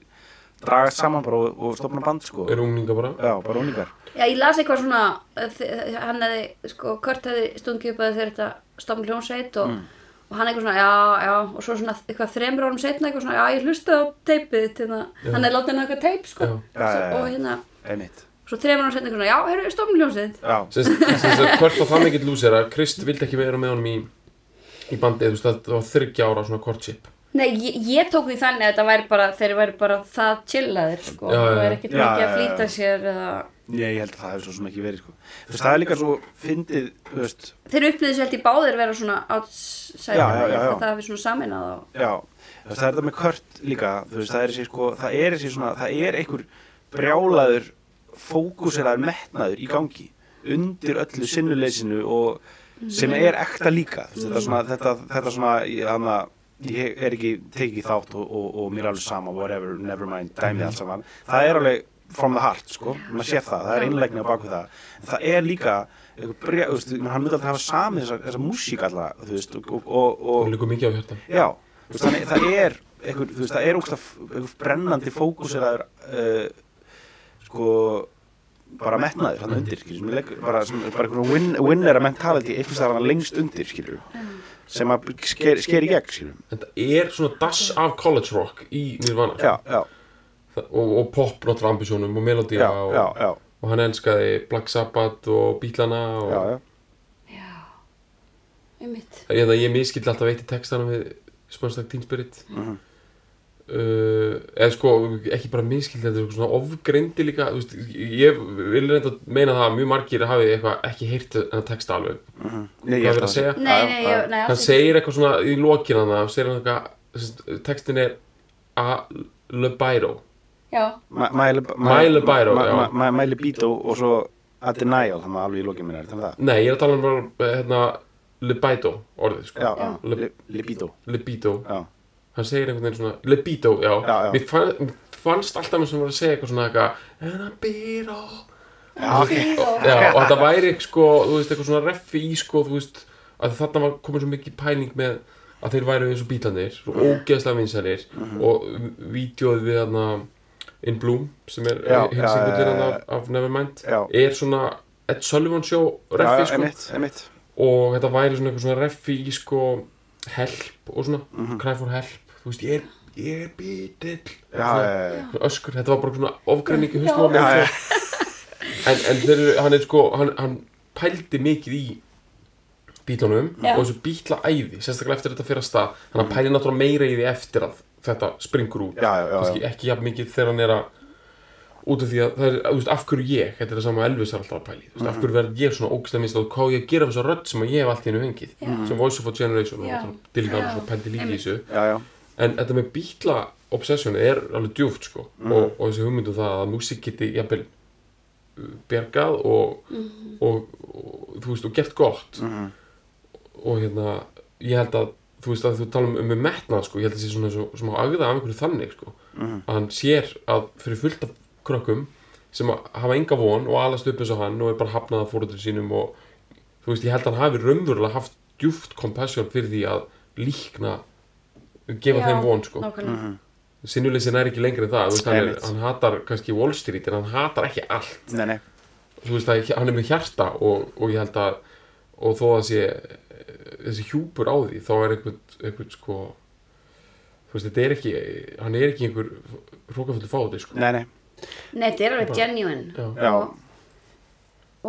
dragast saman bara og, og stopna band sko er unglinga bara já, bara úningar Já, ég las eitthvað svona, þ- hann hefði, sko, Kurt hefði stungið upp að þeir þetta stofn hljónsveit og, Mm. og hann eitthvað svona, já, já, og svo svona eitthvað þremur árum setna eitthvað svona, já, ég hlustaði á teipið þitt, hérna, hann er látið hann eitthvað teip, sko. Já, já, já. og hérna, einmitt, svo þremur árum setna eitthvað svona, já, heyrðu, stofn hljónsveit. já, sem að hvert var það mikill lúsir að Krist vildi ekki vera með honum í í bandið, þú veist, það var þryggja ára svona courtship Nei, ég, ég tók því þannig að þetta væri bara, þeir væri bara það chillaðir, sko, Já, og já. er ekkert mikið að flýta sér eða, ég, ég held að það hefur svo sem ekki verið sko. Þú veist, það er líka svo fyndið, þú veist. Þeir upplýði sér held í báðir vera svona já. það og, það er þetta með kört líka, þú veist, það er þessi sko, það er þessi svona, það er einhver brjálaður, fókuseraður metnaður í gangi undir öllu sinnuleysinu og sem er ekta líka, þetta svona, þetta, þetta svona, hana, ég er ekki, tek ekki þátt og, og, og mér er alveg sama, whatever, never mind, dæmið allt saman, það er alveg from the heart, sko, maður sér það, það er einlægni á baku það, það er líka, þú veist, hann myndi alltaf hafa samið þessa, þessa músík alltaf, þú veist, og, og, og, og líka mikið á hjarta. Já, veist, þannig, það er einhver, veist, það er ógst að brennandi fókuseraður uh, sko bara metnaður hann undir, skilur, sem er legg- bara, sem er bara einhvern win, winnera mentality einhvers staðar hann lengst undir, skilur sem að sker, sker í gegn, skilur Þetta er svona dass af college rock í Nirvana sko. já, já, Það- og, og pop náttúrulega ambisjónum og melodía já, og, já, já, og hann elskaði Black Sabbath og Beatlana og já, já. Já, einmitt. ég, það, ég miskill alltaf veitt í textana við Spurstak Teen Spirit. Mhm. Uh, eða sko ekki bara miskill þetta er svona ofgrindi líka þú veist, ég vil reynda að meina það að mjög margir hafi eitthvað ekki heyrt þennan texta alveg. Mhm. Nei, ég hvað er að segja? Nei, nei, ég, nei, hann ekki. segir eitthvað svona í lokina það segir hann eitthvað textin er a libido Já, My My libido, já. My libido og svo a denial, þannig að alveg í lokin minna, er þetta það? nei, ég er að tala um bara hérna libido orðið sko. Já, já, Hann segir einhvern veginn svona libido, já, Já, já. Mér, fann, mér fannst alltaf mér sem var að segja eitthvað svona eitthvað en að já, og þetta væri sko, þú veist, eitthvað svona reffi í sko, þú veist, að þarna var komin svo mikið pæling með að þeir væru eins og bílandir, svo ógeðslega vinsælir Mhm. og vídeoð við þarna In Bloom sem er singullir já, af, af Nevermind Já. er svona Ed Sullivan show reffi sko. og þetta væri svona eitthvað svona reffi í sko help og svona Mhm. cry for help, þú veist, ég er ég er bítill já, já, já, svona öskur, þetta var bara svona ofgræning í já, sko. en, en þeir hann er sko hann, hann pældi mikið í bílunum Já. og þessu bílaæði sérstaklega eftir þetta fyrir að stað hann mm. pæli náttúrulega meira í því eftir að þetta springur út Já, já, já, Kannski já. ekki jafn mikið þegar hann er að út af því að það er, þú veist, af hverju ég? Þetta er það sama Elvis er alltaf að pæli þú veist, af hverju verð ég svona ógstæð minnst og hvað á ég að gera með þessa rödd sem að ég hef allt í hennu hengið sem Voice of a Generation Dylan Já. Alves og pældi líka í þessu. Já, já, en þetta með bíla obsessioni er alveg djúft sko. Mhm. og, og þessi hugmyndu það að músík geti jafnvel uh, bjargað og, og, og þú veist og gert gott. Mhm. og hérna ég held að þú veist að þú tala um, um metnað sko. Ég held að það sé svona svo, smá agða af Mhm. krökkum sem hafa enga von og alast upp eins og hann og er bara hafnað af fóröldur sínum og þú veist ég held að hann hafi raunverulega haft djúft compassion fyrir því að líkna gefa Já, þeim von sko nákvæmlega. sinnuleysin er ekki lengri en það þú veist, hann, er, Einmitt. hann hatar kannski Wall Street en hann hatar ekki allt nei, nei, þú veist að hann er með hjarta og, og ég held að og þó að sé þessi hjúpur á því þá er einhvern, einhvern sko þú veist þetta er ekki hann er ekki einhver hrókafullu fáti sko nei, nei, Nei, þetta er alveg genuine. Og,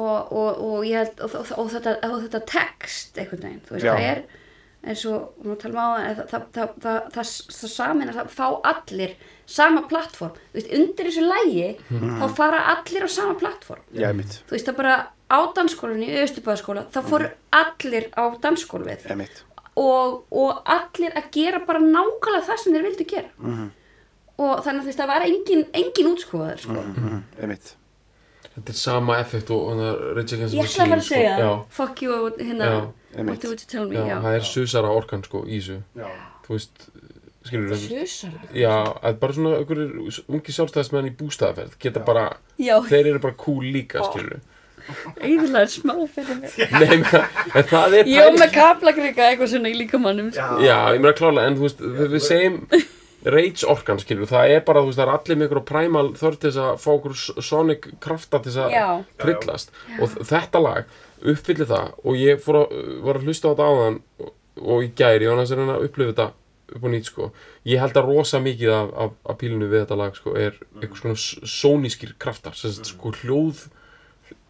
og, og, og ég held, og, og, og, þetta, og þetta text einhvern veginn, þú veist, Já. það er eins og, við tala um á það, það, það, það, það, samin að það fá allir sama plattform, þú veist, undir þessu lægi þá fara allir á sama plattform. Já, þú veist, það bara á dansskólinni í Östubæðaskóla, það fóru allir á dansskólfið emitt, og, og allir að gera bara nákvæmlega það sem þeir vildu gera og þannig að þú veist, það var engin, engin útskóðar sko. emitt, þetta er sama effekt og hann er Rage Against the ég ætla bara að segja já, fuck you og hérna Já, what do you tell me? Já, já, það er susara orkan sko í þessu. Já, þú veist skilur Susar já, að bara svona ungi sjálfstæðismenn í bústæðaferð geta bara, Já, þeir eru bara cool líka skilur við. Eiginlega smá fyrir mig. Nei, menn, en það er Ég var með kaplakrika eitthvað svona í líkamannum sko. Já, ég meina klálega, en þú veist, við, við segjum rage orkan, skilur, það er bara, þú veist, það er allir með ykkur primal þörf til þess að fá ykkur sonic krafta til þess að trillast og þetta lag uppfyllir það. Og ég fór að, var að hlusta á þetta áðan og, og í gæri, og annars er hann að upplifa þetta upp á nýtt, sko. Ég held að rosa mikið af, af, af pílinu við þetta lag, sko, er eitthvað svona s- sónískir kraftar, sem sagt, sko, hljóð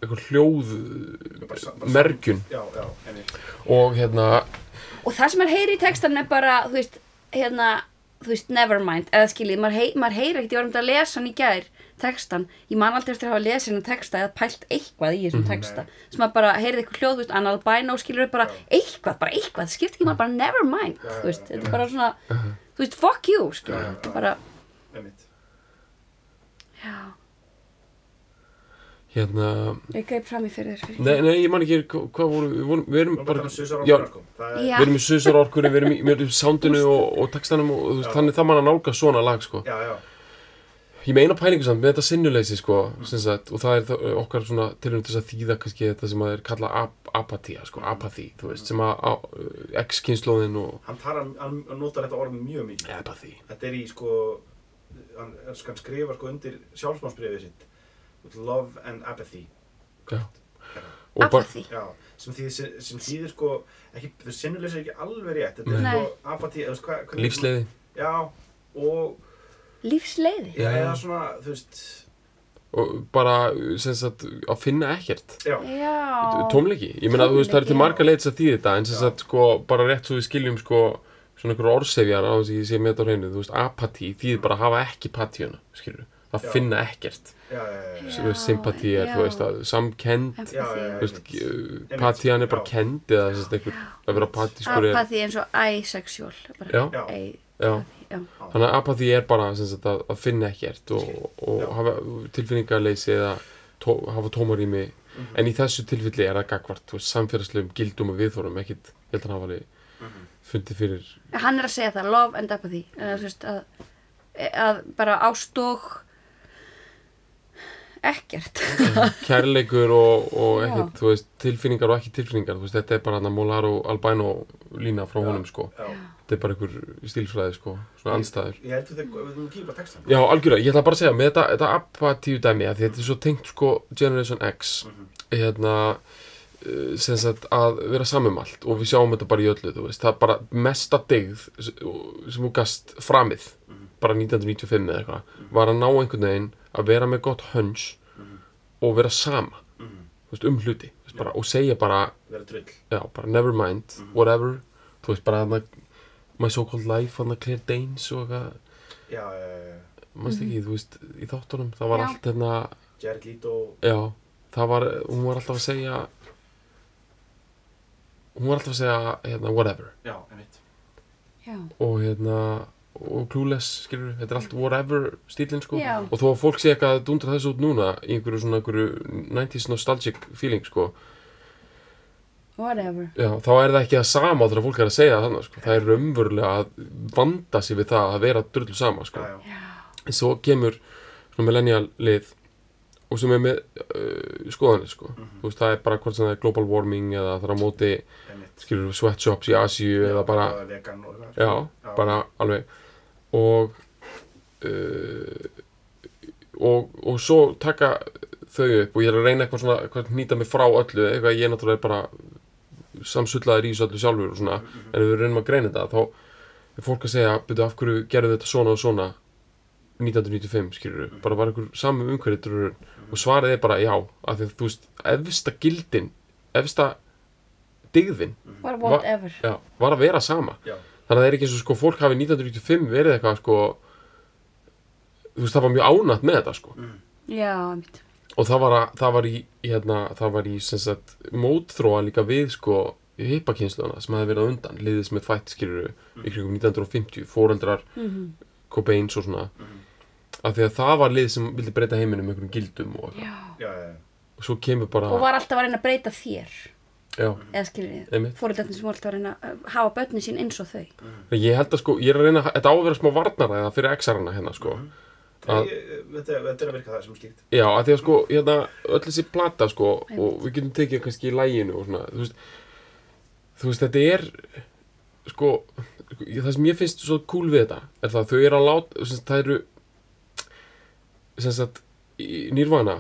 eitthvað hljóð mergjun. Já, já, emitt, og hérna Og það sem maður heyri í textan er bara Þú veist, hérna Þú veist, nevermind, eða skiljið, maður, hei, maður heyri ekkert, ég var um þetta að lesa hann í gær, textan, ég man aldrei eftir að hafa lesið hennar texta eða pælt eitthvað í þessum texta, sem maður bara heyrið eitthvað hljóð, þú veist, annað bæna og skilur bara eitthvað, bara eitthvað, það skiptir ekki maður bara nevermind, þú veist, þetta er bara svona, þú veist, fuck you, skilur, þetta er bara, já, hérna ég greip fram í fyrir þér. Nei, nei, ég man ekki hva- hvað voru, við, vorum, við erum bara, já, sko, það Já, við erum í susar orkunni, við erum í, við erum í soundinu og, og textanum og þú veist, þannig það mann að nálga svona lag, sko. já, já, Ég meina pælingu samt með þetta sinnuleysi, sko, sem sagt, og það er það, okkar svona tilhörnum til þess að þýða kannski þetta sem að er kalla ap apatía, sko, apathy, þú veist, sem að uh, X-kynnslóðin og hann talar, hann notar þetta orð mjög mikið. Apathy. þetta er í sko hann, hann skrifar sko undir sjálfsmánsbrifið sitt love and apathy. Bara, Apathy. Já, sem þýðir, sem þýðir sko ekki, þú sinnuleysi er ekki alveg rétt þetta er sko apathy, hvernig- lífsleiði. Já, og Lífsleiði. Já, Já. eða svona, þú veist og bara sem sagt, að finna ekkert. Já, tómleiki, ég meina þú veist það er til marga leiðis að þýða þetta en sem sagt sko bara rétt svo við skiljum sko svona einhver orðsefjar á þess að ég sé með þetta á hreinu þú veist apatí þýðir bara að hafa ekki patíuna skilur að Já. finna ekkert sympatí er þú veist að samkend Empathy. Já, já, já. þú veist Einmitt. patían er bara kend eða sem sagt einhver að vera patískur er Apathy eins og asexual. bara Já. Já. ei- já já. Þannig að apatí er bara sagt, að, að finna ekkert og, og hafa tilfinningarleysi eða tó, hafa tómarými Mhm. en í þessu tilfelli er það gagvart samfélagslegum gildum og viðþórum ekkit, ég held að hann hafa Mhm. fundið fyrir Hann er að segja það, love and apathy. Eða, þú veist, að, að bara ást og ekkert. kærleikur og, og Já. þú veist, tilfinningar og ekki tilfinningar þú veist, þetta er bara hann að Molar og Albino lína frá honum sko, Já. þetta er bara einhver stílfræði sko, svona andstæður Ég held að við þurfum ekki bara texta Já, algjörlega, ég ætla bara að segja, með þetta, þetta apatíu dæmi, að þetta er svo tengt sko Generation X, hérna, uh, sem sagt að vera samum allt og við sjáum þetta bara í öllu, þú veist, það er bara mesta dyggð s- sem þú gast framið, bara 1995 eða eitthvað, var að ná einhvern veginn að vera með gott hunch og vera sama, þú veist, um hluti, veist, bara, og segja bara, Vera drull. Já, bara never mind, whatever, þú veist, bara hann My So-Called Life, hann að Claire Danes og eitthvað, Já, já, já, já. mannst ekki, þú veist, í þáttunum, það var Já. allt hérna, Jared Leto. Já, það var, hún var alltaf að segja, hún var alltaf að segja, hérna, whatever, Já, einmitt. Já. og hérna, og clueless, skilur þetta er allt whatever stílinn, sko, Já. og þó að fólk sé eitthvað að dundra þessu út núna í einhverju svona, einhverju 90s nostalgic feeling, sko, Whatever. já, þá er það ekki það sama þegar fólk er að segja það þannig, sko, það er raunverulega að vanda sig við það að vera drullu sama, sko, Já, já, en svo kemur svona millennial lið og sem er með uh, skoðanir sko. þú veist það er bara hvort sem það er global warming eða það er á móti skilur sweatshops í Asíu eða bara vegan og já, Já. bara alveg og uh, og, og svo taka þau upp og ég er að reyna eitthvað svona eitthvað að nýta mig frá öllu eitthvað ég náttúrulega er bara samsullaður í þessu öllu sjálfur og svona en ef við reynum að greina þetta þá er fólk að segja byrju af hverju gerðu þetta svona og svona? 1995 skilur við, bara var einhver saman umhverfið drurun og svarið er bara já af því að þú veist, efsta gildin efsta digðin What- Whatever. já, var að vera sama. Já, þannig að það er ekki eins og sko fólk hafi 1995 verið eitthvað sko þú veist það var mjög ánætt með þetta sko Já, mitt. og það var, að, það var í hérna, það var í sagt mótþróa líka við sko hippakynnsluna sem hefði verið á undan liðið sem er fætt skilur í kringum 1950 foreldrar Mhm. Cobains og svona af því að það var lið sem vildi breyta heiminum með einhverjum gildum og, já, já, já. og svo kemur bara Og var alltaf að reyna að breyta þér. Já, Eða skiljið. Fóreldarnir sem voru alltaf að reyna að hafa börnin sín eins og þau. ég held að sko, ég er að reyna þetta á að vera smá varnaræða fyrir X-arana hérna sko. Að- Ég- Þetta þetta er að virka það sem slíkt Já, að því að sko, hérna, öll þessi plata sko, og við getum tekið kannski í læginu og svona, þú veist, þú veist, þetta er, sko, það sem ég finnst svo cool við þetta, er það að þau eru að láta, sem það eru, sem sagt, nýrvana,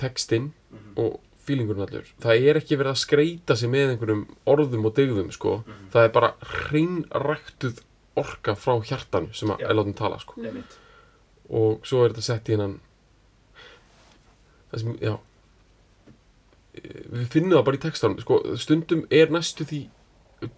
textinn og feelingurinn allur, það er ekki verið að skreita sig með einhverjum orðum og dygðum, sko, það er bara hreinræktuð orka frá hjartanu sem að er látum tala, sko. Einmitt. Og svo er þetta sett í hennan það sem, við finnum það bara í textanum. Sko, stundum er næstu því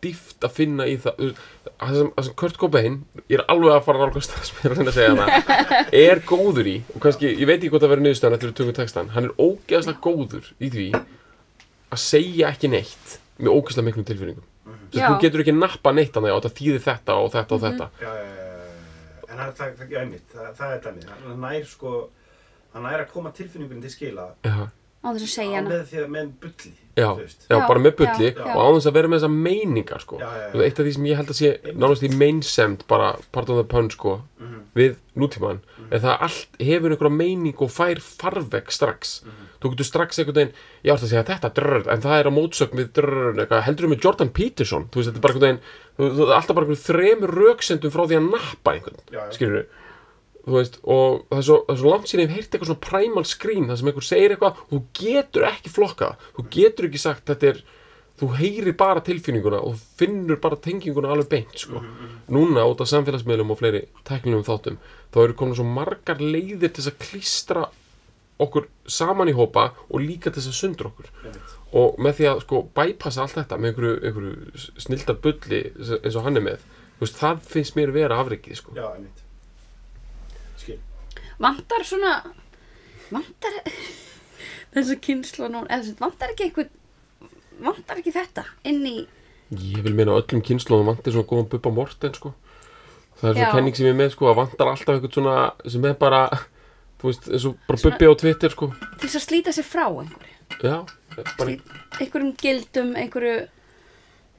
dýft að finna í það það sem, það sem Kurt Cobain ég er alveg að fara að nálgast það sem ég er að að segja það er góður í og kannski, ég veit ekki hvort það verður niðurstaðan eftir að tökum textan hann er ógeðslega góður í því að segja ekki neitt með ógeðslega miklum tilfinningum Þess, Já. þú getur ekki nappa neitt að það þetta þýðir þetta og þetta og þetta já, já, já, já. En það, það, það, það, það er dæmið. Hann nær sko, hann nær að koma tilfinningunni til skila Á þess að segja hana. með því að með bulli. Já, já, bara með bulli og á þess að vera með þessa meiningar sko. Já, já, já. Þú veist, eitt af því sem ég held að sé nánast í meinsemd bara part of the pun sko, Mhm. við nútíman er það að allt hefur einhverja meining og fær farveg strax Mhm. þú getur strax einhvern veginn ég átt að segja þetta drrr, en það er á mótsögn við drrr, eitthvað, heldur með Jordan Peterson þú veist, þetta er bara einhvern veginn þú, þú, alltaf bara einhverjum þremur röksendum frá því að nappa einhvern Já, já. skilur þú veist, og það er svo, það er svo langt síðan ég hef heyrt eitthvað svona primal screen það sem einhver segir eitthvað og þú getur ekki flokka þú getur ekki sagt þetta er þú heyrir bara tilfinninguna og finnur bara tenginguna alveg beint sko. núna út af samfélagsmiðlum og fleiri teknilegum þáttum þá eru komin svo margar leiðir til að klístra okkur saman í hópa og líka til að sundra okkur og með því að sko bypassa allt þetta með einhverju, einhverju snildar bulli eins og hann er með veist, það finnst mér vera afrikið sko. Já, einmitt vantar svona vantar þessu kynslu nú eða þessi, vantar ekki einhvern vantar ekki þetta inn í Ég vil meina að öllum kynnslóðum vantir svona góðan Bubba Morten sko. Það er svona Já. kenning sem ég er með sko, að vantar alltaf eitthvað svona sem er bara, þú veist, eins og bara Bubbi á Twitter sko. til þess að slíta sig frá einhverju Já, bara, Slít- einhverjum gildum, einhverju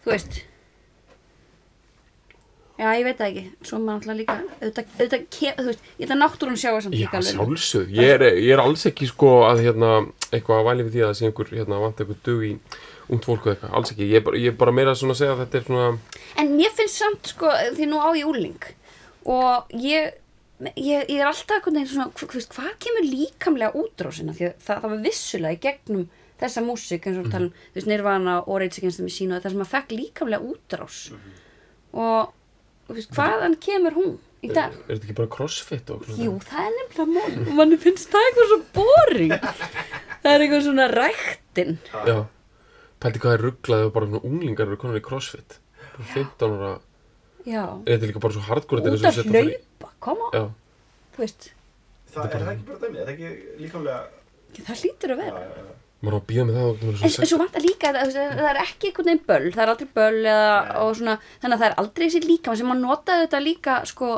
þú veist já, ég veit það ekki svo maður alltaf líka auðvitað, auðvitað þú veist, ég að náttúrun sjá þessum já, líka alveg. sjálfsög. Ég er, ég er alls ekki sko að hérna, eitthvað að væli við því að það sé einhver, hérna, vant eitthvað dug í ungt fólk og eitthvað, alls ekki. Ég er bara, ég er bara meira svona að segja að þetta er svona, En mér finnst samt sko, því nú á ég úling og ég, ég, ég er alltaf einhvern veginn svona, hva- hvað, hvað kemur líkamlega útrásina því að það, það var vissulega í gegnum þessa músík eins og mm tala um, þú veist, Nirvana og Rage Against the Machine og það sem að fekk líkamlega útrás og þú veist, hvaðan kemur hún í er, dag? er þetta ekki bara crossfit og svona? Jú, það er nefnilega mál og manni finnst það eitthvað svo boring. Það er eitthvað svona ræktin. Já, pælti hvað er rugglaðið og bara svona unglingar eru konar í crossfit. Bara 15 ára, Já, er þetta líka bara svo hardcore þetta er út að hlaupa, koma, Já, þú veist. Það er það ekki bara dæmið, er það ekki líkamlega það hlýtur að vera. Já, já, já. Maður á að býða með það og það En, svo vantar líka að það, það er ekki einhvern veginn böll, það er aldrei böll eða, og svona, þannig að það er aldrei þessi líkam sem maður notaði þetta líka sko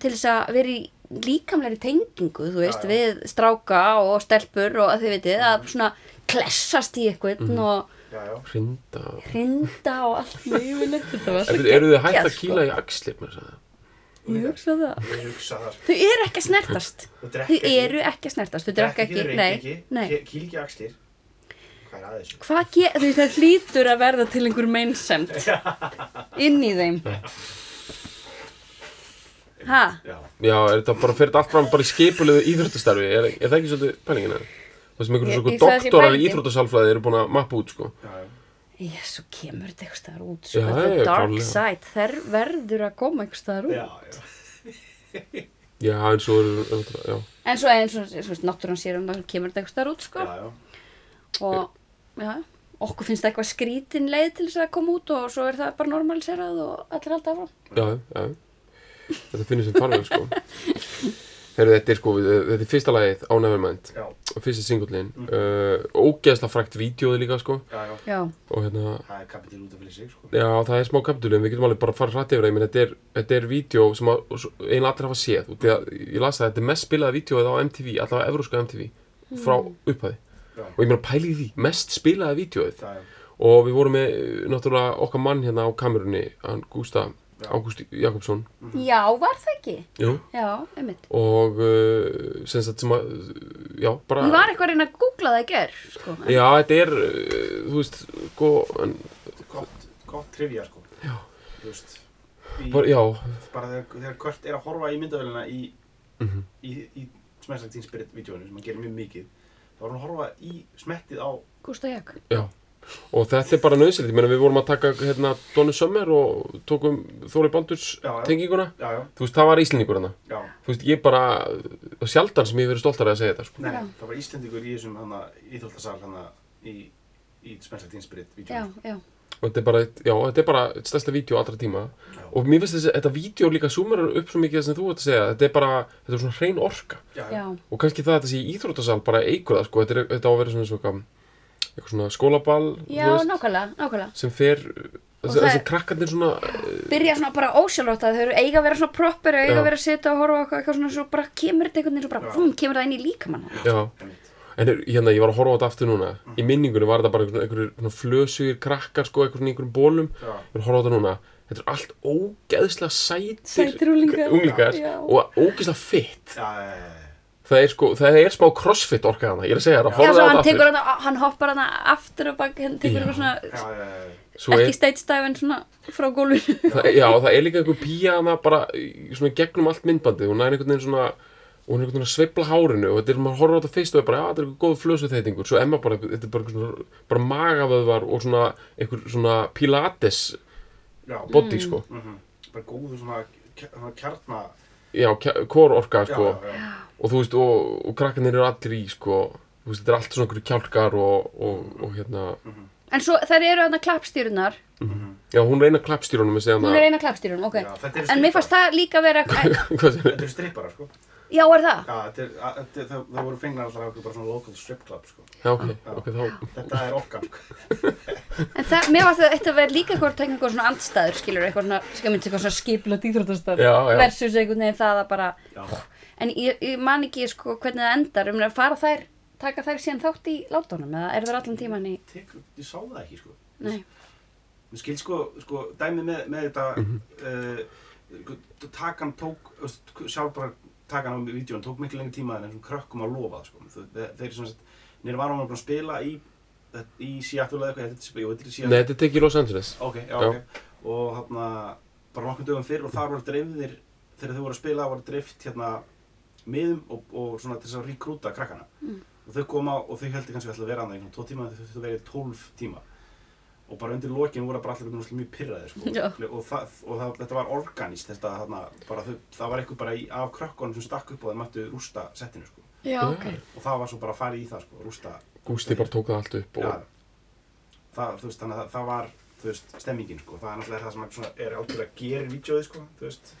til þess að vera í líkamlegri tengingu, þú veist, Já, já. við stráka og stelpur og að þið vitið að svona klessast í eitthvað og Já, já. hrinda hrinda og allt svo eru þið hægt að kýla í axlir með þess að sko. Ég hugsa það Ég hugsa það. Þau eru ekki að snertast Þau eru ekki að snertast, þau drekka ekki, nei, ekki, nei ke- Kýl ekki axlir Hvað er aðeins? Hvað ge- þú veist, það hlýtur að verða til einhver meinsemt inn í þeim Ha? Já, Já, er þetta bara fyrir allt fram bara í skipulegu íþróttastarfi er, er það ekki svolítið pælingin eða? Það sem einhverjum Ég- svona doktorar í pælingin. íþróttasalfræði eru búin að mappa út sko. já, já Svo kemur þetta eitthvað staðar út? Já, sko, já, The dark klárlega. side, þær verður að koma eitthvað staðar út. Já, já svo eru auðvitað- já. En svo eins og, svo veist, náttúran sér um það kemur þetta eitthvað staðar út sko. Já, já. Og já, okkur finnst það eitthvað skrítin leið til þess að koma út og svo er það bara normaliserað og allir alltaf áfram. Já, já Þetta finnir sem farveg sko. Heru, þetta er sko, þetta er fyrsta lagið á Nevermind. Já, fyrsta singullin uh, ógeðslega frækt vídeoði líka sko. já, já. Já, og hérna Það er kapitil út af fyrir sig, sko. Já, það er smá kapitúli en við getum alveg bara að fara hrætt yfir það, ég menn þetta er, þetta er vídeo sem að, og eiginlega allir hafa séð. Og því að ég las að þetta er mest spilaða vídeoið á MTV, allavega evróska MTV frá upphæði og ég meina pælið því, mest spilaða vídeoið og við vorum með eh, náttúrulega okkar mann hérna á kamerunni, hann Gústa. Ágúst Jakobsson já, var það ekki? Jú. Já, einmitt og uh, sem sagt sem að já, bara Ég var eitthvað að reyna að googla það í ger sko. en- já, þetta er, uh, þú veist sko, en, Gott, gott trivia, sko Já Þú veist í, bara, já, Bara þegar, þegar Kurt er að horfa í myndavélina í Mhm. Í, í Smash Teen Spirit vídjóinu sem hann gerir mjög mikið þá var hann að horfa í smettið á Gústa Jak Já, og þetta er bara nöðsilegt, ég meina við vorum að taka hérna Donni Summer og tókum Þóri Baldurs tenginguna, Já, já, þú veist, það var Íslendingur hana, já. Þú veist, ég bara, það sjaldan sem ég hef verið stoltar að segja þetta, sko. Nei, Já. það var Íslendingur í þessum hana, íþjóldasal hana, í, í Smash Teen Spirit Já, vídjóinu já. Og þetta er bara, já, þetta er bara stærsta vídeo allra tíma, Já. og mér finnst þessi, þetta vídeo líka súmerar upp svo mikið það sem þú ert að segja, þetta er bara, þetta er svona hrein orka, Já, Já, og kannski það að þetta sé í íþróttasal bara eigur það, sko, þetta, er, þetta eitthvað svona skólaball, já nákvæmlega, nákvæmlega sem fer, Og þessi, krakkarnir svona, Byrja svona bara ósjálfrátt að þau eru eiga að vera svona proper eiga Já. að vera að sitja og horfa á eitthvað, eitthvað svona svo bara kemur þetta einhvern veginn svo bara, fum, kemur það inn í líkamann já. En er- hérna, ég var að horfa á þetta aftur núna Í minningunni var þetta bara einhverjum einhver, einhver flösugir krakkar sko, einhverjum einhverjum bólum Já. Ég var að horfa á þetta núna Þetta er allt ógeðslega sætir Sætir unglingar. og ógeðslega fitt Já, já, já, já. Það er sko, það er smá crossfit orka hana Ég er að segja það, Já, horfa svo á hann þetta tekur aftur hann, hann hoppar hann aftur og bak, hann tekur Já. eitthvað svona Já, já, já, já. Svo ekki stage dive en svona frá gólfinu það, já, það er líka einhver pía hana bara svona gegnum allt myndbandið hún er einhvern veginn svona og hún er einhvern veginn að sveifla hárinu og þetta er maður horfður á þetta fyrst og er bara, já, þetta er eitthvað góð flösuþeitingur svo Emma bara, þetta er bara, einhver svona, bara magavöðvar og svona einhver svona pilates Já, body, sko mhm. bara góðu svona, kja- svona kjarna já, kór orka, sko já, já, já. Og þú veist, og, og krakkarnir eru allir í, sko þú veist, þetta er allt svona einhverju kjálkar og, og, og hérna, en svo þær eru þarna klappstýrunar já, hún reyna klappstýrunum hún er eina klappstýrun, ok. Já, en mér strippar. fannst það líka vera Þetta eru strippara sko. Já, er það? Já, þetta er, að- þetta, það, það voru fengnar alltaf af okkur bara svona local strip club sko. Já, ok, ok, þá Þetta er okkar sko. En það, mér varst það eitt að vera líka eitthvað tekna eitthvað svona andstæður, skilur, eitthvað svona, myndi eitthvað svona skipla dýþróttastar Já, já. versus einhvern veginn það að bara, Já, en ég, ég man ekki sko hvernig það endar, um að fara þær, taka þær síðan þátt í látunum, eða er það allan tíman í, tek, ég sá það ekki sko. Nei, Mér skil sko, sko dæmi með, með þetta uh, takan tók, sjálf bara takan á vídjón tók miklu lengi tíma en þessum krökkum að lofa sko. Þeir eru svona Nýr var hann að spila í í Seattle eða eitthvað, þetta er- jú, þetta er Seattle Nei, þetta er í Los Angeles. Ok, já, Já. ok. Og hérna bara nokkur dögum fyrr og þar voru dreifðir þegar þau voru að spila voru dreift hérna miðum og, og svona til þess að rekrúta krakkana. Og þau koma og þau heldur kannski að vera annað í svona tvo tíma þau þurftu að vera í tólf tíma. Og bara undir lokin voru bara allir einhvern veginn mjög pyrraðir sko. Og, það, og það, þetta var organíst þetta, þarna, bara, þau, það var eitthvað bara í, af krökkunum sem stakk upp og þeir mættu rústa settinu sko. já, ok, og það var svo bara að fara í það sko, rústa Gústi bara tók það allt upp og Já, það, veist, þannig að það, það var, veist, stemmingin, sko. Það er náttúrulega það sem er, er gerir vídeoði, sko, þú veist,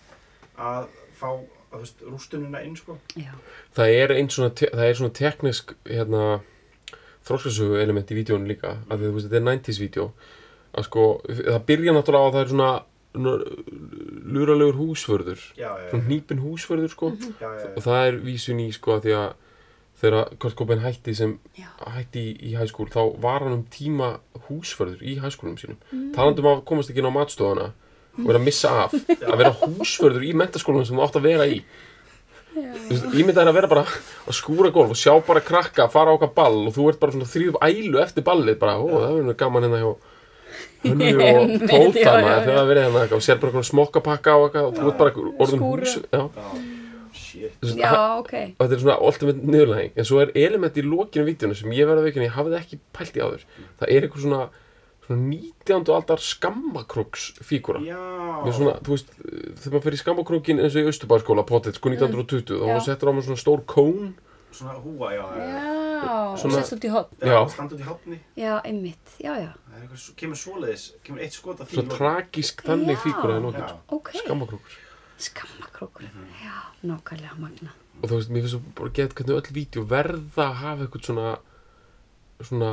að fá, að, veist, rústunina inn, sko. já, það er einn svona, er svona teknisk hérna, þróskasögu element í vídjónu líka, af því að þetta er 90s vídjó að sko, það byrja náttúrulega á að það er svona, svona luralegur húsförður svona já, hnípin húsförður sko já, já, já. og það er vísun í sko að því að þegar Kurt Cobain hætti sem Já. hætti í, í hæskúl þá var hann um tíma húsförður í hæskúlum sínum mm. talandum að komast ekki inn á matstofuna og vera að missa af að vera húsförður í mentaskólanum sem þú átt að vera í. Þú veist, ímyndað er að vera bara að skúra gólf og sjá bara krakka fara á okkar ball og þú ert bara svona þrýðum ælu eftir ballið bara, ó það verður gaman hérna hjá Hönnu og tótana þegar það verið hérna og sér bara eitthvað smokkapakka og eitthvað og þú ert bara orðin Skúra. hús já, ok. og þetta er svona ultimate niðurlæging en svo er element í lokinu vídjónu sem ég verði að veikina ég hafði ekki pælt í áður. Það er eitthvað svona, svona 19. aldar skammakróks fígúra Já. Mér svona, þú veist, þegar maður fer í skammakrókin eins og í Östubæðskóla, potið, sko 1920 þá Já. var settur á með svona stór kón Svona húa, já, já. sérst út í hotn Já. Standa út í hopni. já, einmitt, já, já, Það er eitthvað, svo- kemur svoleiðis, kemur eitt skot af því. svona tragísk þannig Já. fígúra í Já. lokinu, ok skammakrókur skammakrókur, já, nákvæmlega magna og þú veist, mér finnst svo bara gett hvernig öll vídeo verða að hafa eitthvað svona svona,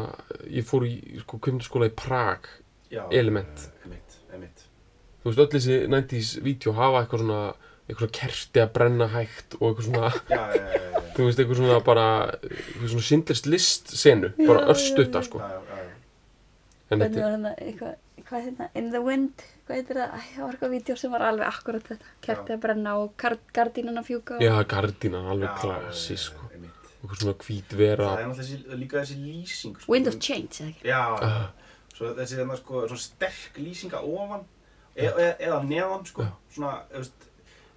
ég fór í sko kvimdaskóla í Prag Já, Element. Emitt, emitt. þú veist, öll þessi 90s vídeo hafa eitthvað svona eitthvað svona kerti að brenna hægt og eitthvað svona Já, já, já, já, já. þú veist, eitthvað svona bara eitthvað svona Schindler's List senu bara örstutta, sko Já, já, já, já. en hvernig þetta, var hérna, eitthvað hvað hérna, In the Wind hvað heitir það, Æ, það var eitthvað vídeo sem var alveg akkurat þetta, kerti að brenna og að fjúka og... já, gardínan, alveg Já, klassi, já, sko já, emitt. Eitthvað svona hvít vera Það er náttúrulega þessi, líka þessi lýsing, sko. Wind of Change, eða ekki? Já, Ah. svo þessi þarna sko, svona sterk lýsinga ofan e e eða neðan sko, Já. svona, veist,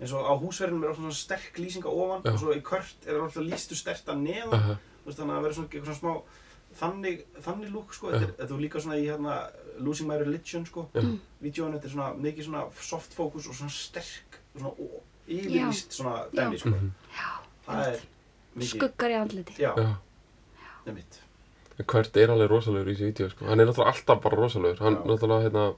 eins og á húsverðinum er alltaf svona sterk lýsinga ofan Já. og svo í kört er alltaf lýstu sterta neðan, þú veist, þannig að vera svona eitthvað svona smá þannig, þannig lúk sko, þetta er, þetta er líka svona í hérna Losing My Religion sko, Já. vídjóinu, þetta er svona mikið svona soft focus og svona sterk, og svona yfirlýst svona dæmi sko, Mhm. Já, það er mikið, skuggar í andliti. Já, já. Það er mitt, Hvert er alveg rosalegur í þessu vídeo sko. Hann er náttúrulega alltaf bara rosalegur. Hann náttúrulega hérna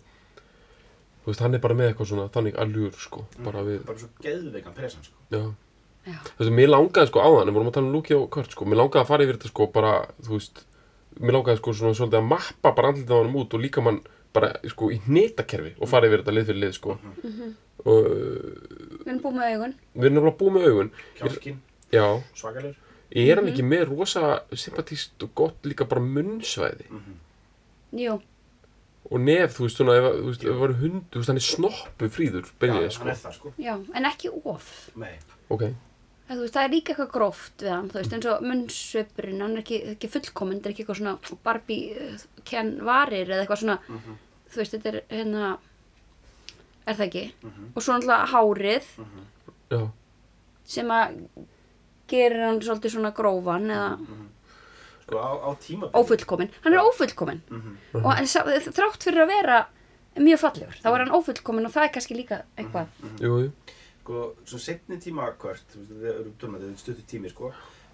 Þú veist, hann er bara með eitthvað svona þannig allur sko Bara við, bara svo geðveikan presan sko, já. Já. Þú veist, mér langaði sko áðan Við vorum að tala um Luki og Kurt sko. Mér langaði að fara yfir þetta sko bara Þú veist Mér langaði sko svona svolítið að mappa bara andlitið á hann út Og líka mann bara sko í hnetakerfi Og fara yfir þetta lið fyrir lið sko. Og uh, Við erum búið með augun. við erum nefnilega búið með augun. Kjálkin, Já. Svakalur, Er hann ekki með rosa sympatíst og gott líka bara munnsvæði. Jú, og nef, þú veist, svona, ef, þú veist, ef það var hund, þú veist, hann er snoppu fríður, já, byrjaði, hann sko. er það sko, já, en ekki of. Nei, Ok, Það, veist, það er líka eitthvað gróft við hann, þú veist, eins og munnsvipurinn, hann er ekki, ekki fullkominn, þetta er ekki eitthvað svona Barbie uh, ken varir eða eitthvað svona, þú veist, þetta er hérna er það ekki? Mhm. og svo náttúrulega hárið. Já, sem að gerir hann svolítið svona grófan eða sko á, á tímabili ófullkomin hann er ófullkomin Mhm. og hann sá- þrátt fyrir að vera mjög fallegur þá er hann ófullkomin og það er kannski líka eitthvað. Jú, jú. Sko, svo setni tíma veist, þetta eru er stuttu tími sko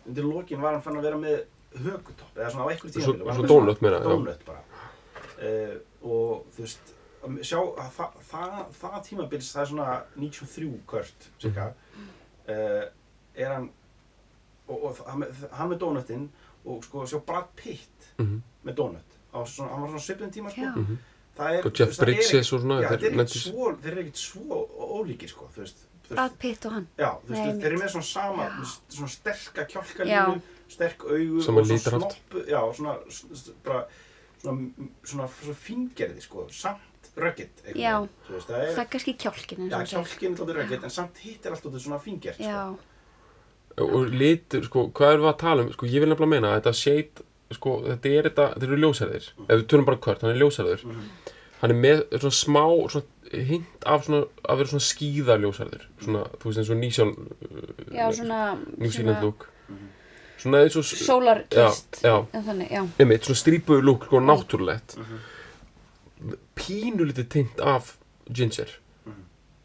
undir lokin var hann fann að vera með högutopp eða svona á einhverjum Svo- tímabili var svo með donut meina, donut bara. Uh, og þú veist sjá að það, það, það tímabils það er svona 93 kvört cirka. Uh, er hann og, og hann með- hann með donutinn og sko sjá Brad Pitt Mhm. með donut á svona, hann var svona svipin tíma sko Já. Mhm. það er Og Jeff er Bridges og svona, já, þeir eru ekkert svo þeir eru ekkert svo ólíkir sko þú veist, Brad Pitt og hann Já, þú veist, Nei, þeir eru með svona sama, svona sterka kjálkalínu, Já. sterk augu Sama og svona snoppu, já, svona, svona, svona, svona fíngerði, sko, samt veist, það er, það er kannski kjálkin eins já, og hann segir. kjálkinn er alltaf röggit, en samt hitt er alltaf svona fíngert, sko. Og litur, sko, hvað erum við að tala um? Sko, ég vil nefnilega meina að þetta shade sko, þetta er þetta, þetta eru ljósærðir ef við tölum bara kört, hann er ljósærður hann er með svona smá svona hint af svona, að vera svona skíða ljósærður svona, þú veist eins og nýsjál já, svona New Zealand look. Svona eins og sólarkist já, já, en þannig, já, einmitt, svona strípuðu look, sko, náttúrulegt. Pínulítið tint af ginger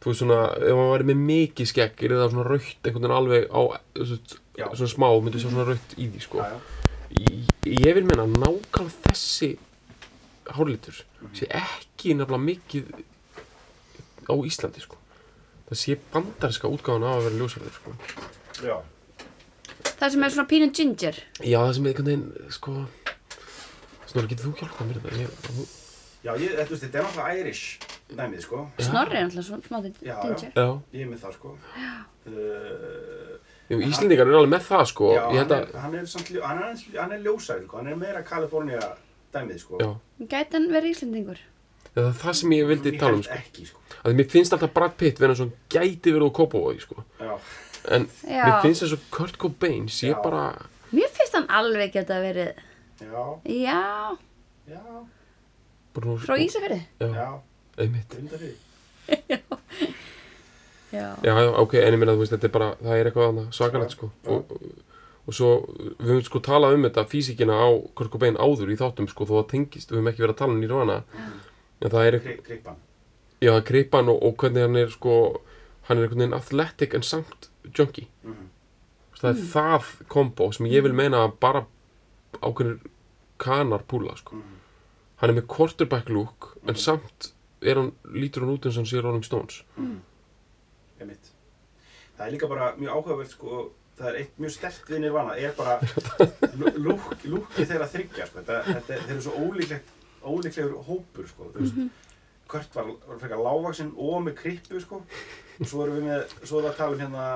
þú veist svona, ef hann væri með mikið skegg er það svona rautt einhvern veginn alveg á þú Já. svona smá, myndi sjá svona rautt í því sko. Já, já. ég, ég vil meina nákvæmlega þessi hárlitur sé ekki nefnilega mikið á Íslandi sko. það sé bandarska útgáfan af að vera ljósarður sko. Já, það sem er svona pínu ginger já það sem er einhvern veginn sko, Snorri, getur þú hjálpað mér þetta? Ég, já, ég, þú veist, þetta er náttúrulega Irish dæmið, sko. snorri er alltaf svona smá Já, já. já, Ég er með það, sko. Uh, Íslendingar eru alveg með það sko já, ég held hann að, er, hann er, samt, hann er, hann er ljósæður, sko. Hann er meira Kalifornía dæmið, sko. já, gæti hann verið íslendingur það er það sem ég vildi Ég tala um sko. ekki, sko. að mér finnst alltaf Brad Pitt verið hann gæti verið á Kópavogi sko. Já, en Já. mér finnst þess að Kurt Cobain sé Já. bara mér finnst hann alveg geta verið já, já, já, frá Ísafirði já, já, einmitt já, Já, já, ok, en ég minna, þú veist, þetta er bara, það er eitthvað svakalegt, sko. Og, og svo, við höfum sko talað um þetta, físíkina á Kurt Cobain áður í þáttum, sko, þó það tengist, við höfum ekki verið að tala um Nirvana. En það er, Kri- Krippan. já, kripan og, og hvernig hann er, sko, hann er einhvern veginn athletic en samt junkie. Mhm. Það er það kombo sem ég vil meina að bara ákveðnir kanar púla, sko. Mhm. Hann er með quarterback look, en samt hann, lítur hann út eins og hann sé Rolling Stones. Einmitt. Það er líka bara mjög áhugavert sko, það er eitt mjög sterkt við Nirvana, er bara lúk, lúki þeirra þryggja sko, þetta, þetta, þeir eru svo ólíklegt, ólíklegur hópur sko, þú veist, Kurt var, var frekar lágvaksinn og með krippu sko, og svo erum við með, svo erum við að tala um hérna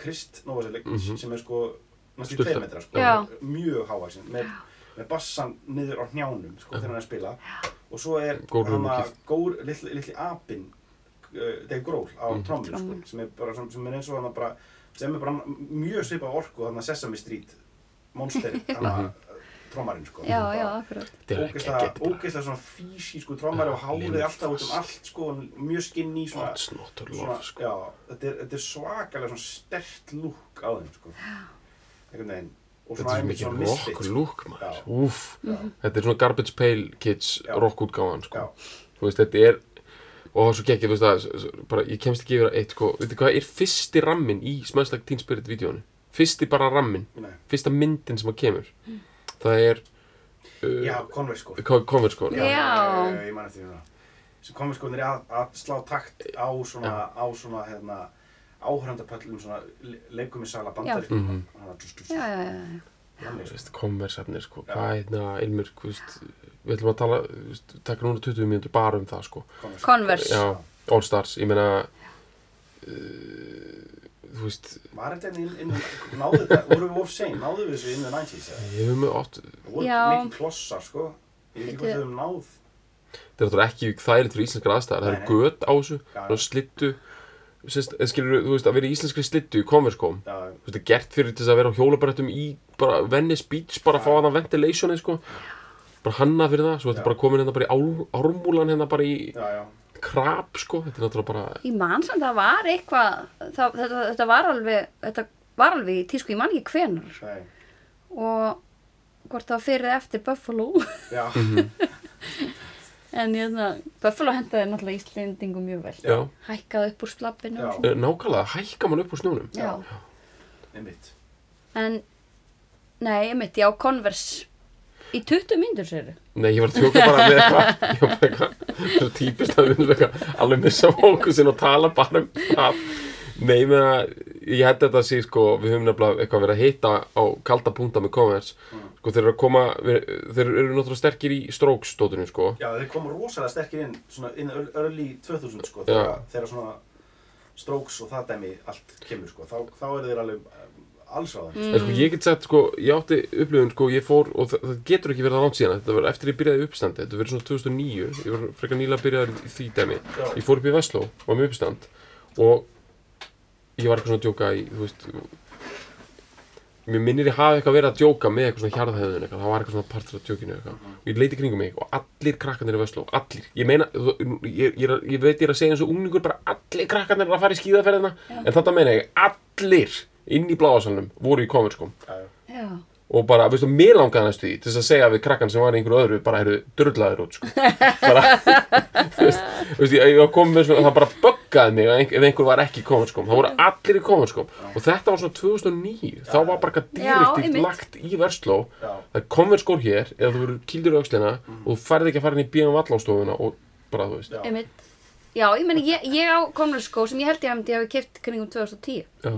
Krist Novoselic, Mhm. sem er sko næstu Stuttar. 2 metra sko, Já. mjög hávaksinn, með, með bassan niður á hnjánum sko, þegar hann er að spila, og svo er Gór litli, litli apinn uh, Dave Grohl á Mhm. trommur sko, sem er bara sem, sem er eins og hann bara sem er bara mjög svipað orku þannig að Sesame Street Monster hann að trommarinn sko. Já, já, akkurat. Þetta er ekki ógeðslega svona físísku trommari Já, og Limur alltaf út um allt sko mjög skinny svona, What's not to svona love, sko. já, þetta er, þetta er svakalega svona stert lúk á þeim sko. Einhvern veginn Þetta er mikið rock look maður, úff Já. Þetta er svona Garbage Pail Kids Já. rock útgáfan sko. Já. Þú veist, þetta er og það er svo geggið, þú veist það bara, ég kemst ekki yfir að eitt, sko, veitir hvað er fyrsti rammin í Smells Like Teen Spirit vídjónu fyrsti bara rammin, Nei. fyrsta myndin sem að kemur það er uh, já, Converse sko Converse sko Já. já, ég man eftir því sem Converse sko er að, að slá takt á svona, á svona hérna áhörandapöllum svona le- leikum í sala bandarískum Mhm. já, já, já, já. Þannig, Þú sko. sko, Já. hvað hérna, Ilmur, við ætlum að tala, taka núna 20 mínútur bara um það, sko Converse. Já, All Stars, ég meina uh, þú veist Var þetta inn, inn, náðu þetta, voru við of sein, náðu við þessu inn the 90s eða? ég hef með oft Það voru Já. mikið klossar, sko. Ég veit ekki hvað þau höfum náð. þetta er náttúrulega ekki þægilegt fyrir íslenskar aðstæðar það Nei, er nei. göt á þessu, Já, svona slittu sérst, eða skilur, þú veist, að vera í íslenskri slittu í Converse-kom, Já, þú veist, það er gert fyrir þess að vera á hjólabrættum í bara Venice Beach, bara að fá hana ventilationi, sko. Bara hanna fyrir það, svo þetta er bara komin hérna bara í ár, ármúlan hérna bara í Já, já. krab sko, þetta er náttúrulega bara Í mann sem það var eitthvað, það, þetta, þetta var alveg, þetta var alveg í tísku, ég man ekki hvenar Nei. og hvort það fyrir eftir Buffalo. Já. en hérna, Buffalo hendaði náttúrulega Íslendingum mjög vel. Já, hækkaði upp úr slappinu Já. og svona. Eh, nákvæmlega, hækka mann upp úr snjónum. Já. Einmitt. en nei, ég mitt, já, Converse. Í 20 mínútur sér Nei, ég var að tjóka bara með eitthvað. Ég var bara eitthvað Það er típist að við erum eitthvað Alveg missa fókusin og tala bara um það Nei, með að Ég held þetta að sé sko Við höfum nefnilega eitthvað verið að hitta á kalda punta með Converse. Sko þeir eru að koma við, Þeir eru náttúrulega sterkir í strokes stóðunum sko. Já, þeir komu rosalega sterkir inn, svona inn ear- early 2000 sko, þegar, þegar svona strokes og það dæmi allt kemur sko, þá, þá eru þeir alveg um, alls á þeim. En sko ég get sagt sko Ég átti upplifun sko Ég fór Og það, það getur ekki verið að langt síðan Þetta var eftir ég byrjaði í uppstandi Þetta verið svona 2009 Ég var frekar nýlega byrjaði í því dæmi. Já. Ég fór upp í Vestló Var með uppstand Og ég var eitthvað svona að djóka í Þú veist Mér minnir ég hafi eitthvað verið að djóka með eitthvað svona hjarðhæðun eitthvað, það var eitthvað svona partur af djókinu eitthvað. Og ég leiti kringum mig og allir krakkarnir í Vestló, allir, ég meina, þú- ég, ég, er ég veit ég er að segja eins og unglingur bara allir krakkarnir eru að fara í skíðaferðina. En þetta meina ég, allir inn í bláasalunum voru í já. já, og bara, veistu, mér langaði næstu því til þess að segja við krakkan sem var í einhverju öðru bara eru dröllaðir út, sko. Bara, þú veist, þú veist, ég, ég kom með svona, það bara böggaði mig ef einhver, var ekki í konverskom, það voru allir í konverskom og þetta var svona 2009 þá var bara eitthvað Já, einmitt. lagt í versló. Já. það er konverskór hér, eða þú verður kildur í aukslina og þú færði ekki að fara inn í bíðan vallánstofuna og bara, þú veist, Já. einmitt. Já, ég meni, ég, ég á Converse skó sem ég held ég að ég hafi keft kringum 2010 já,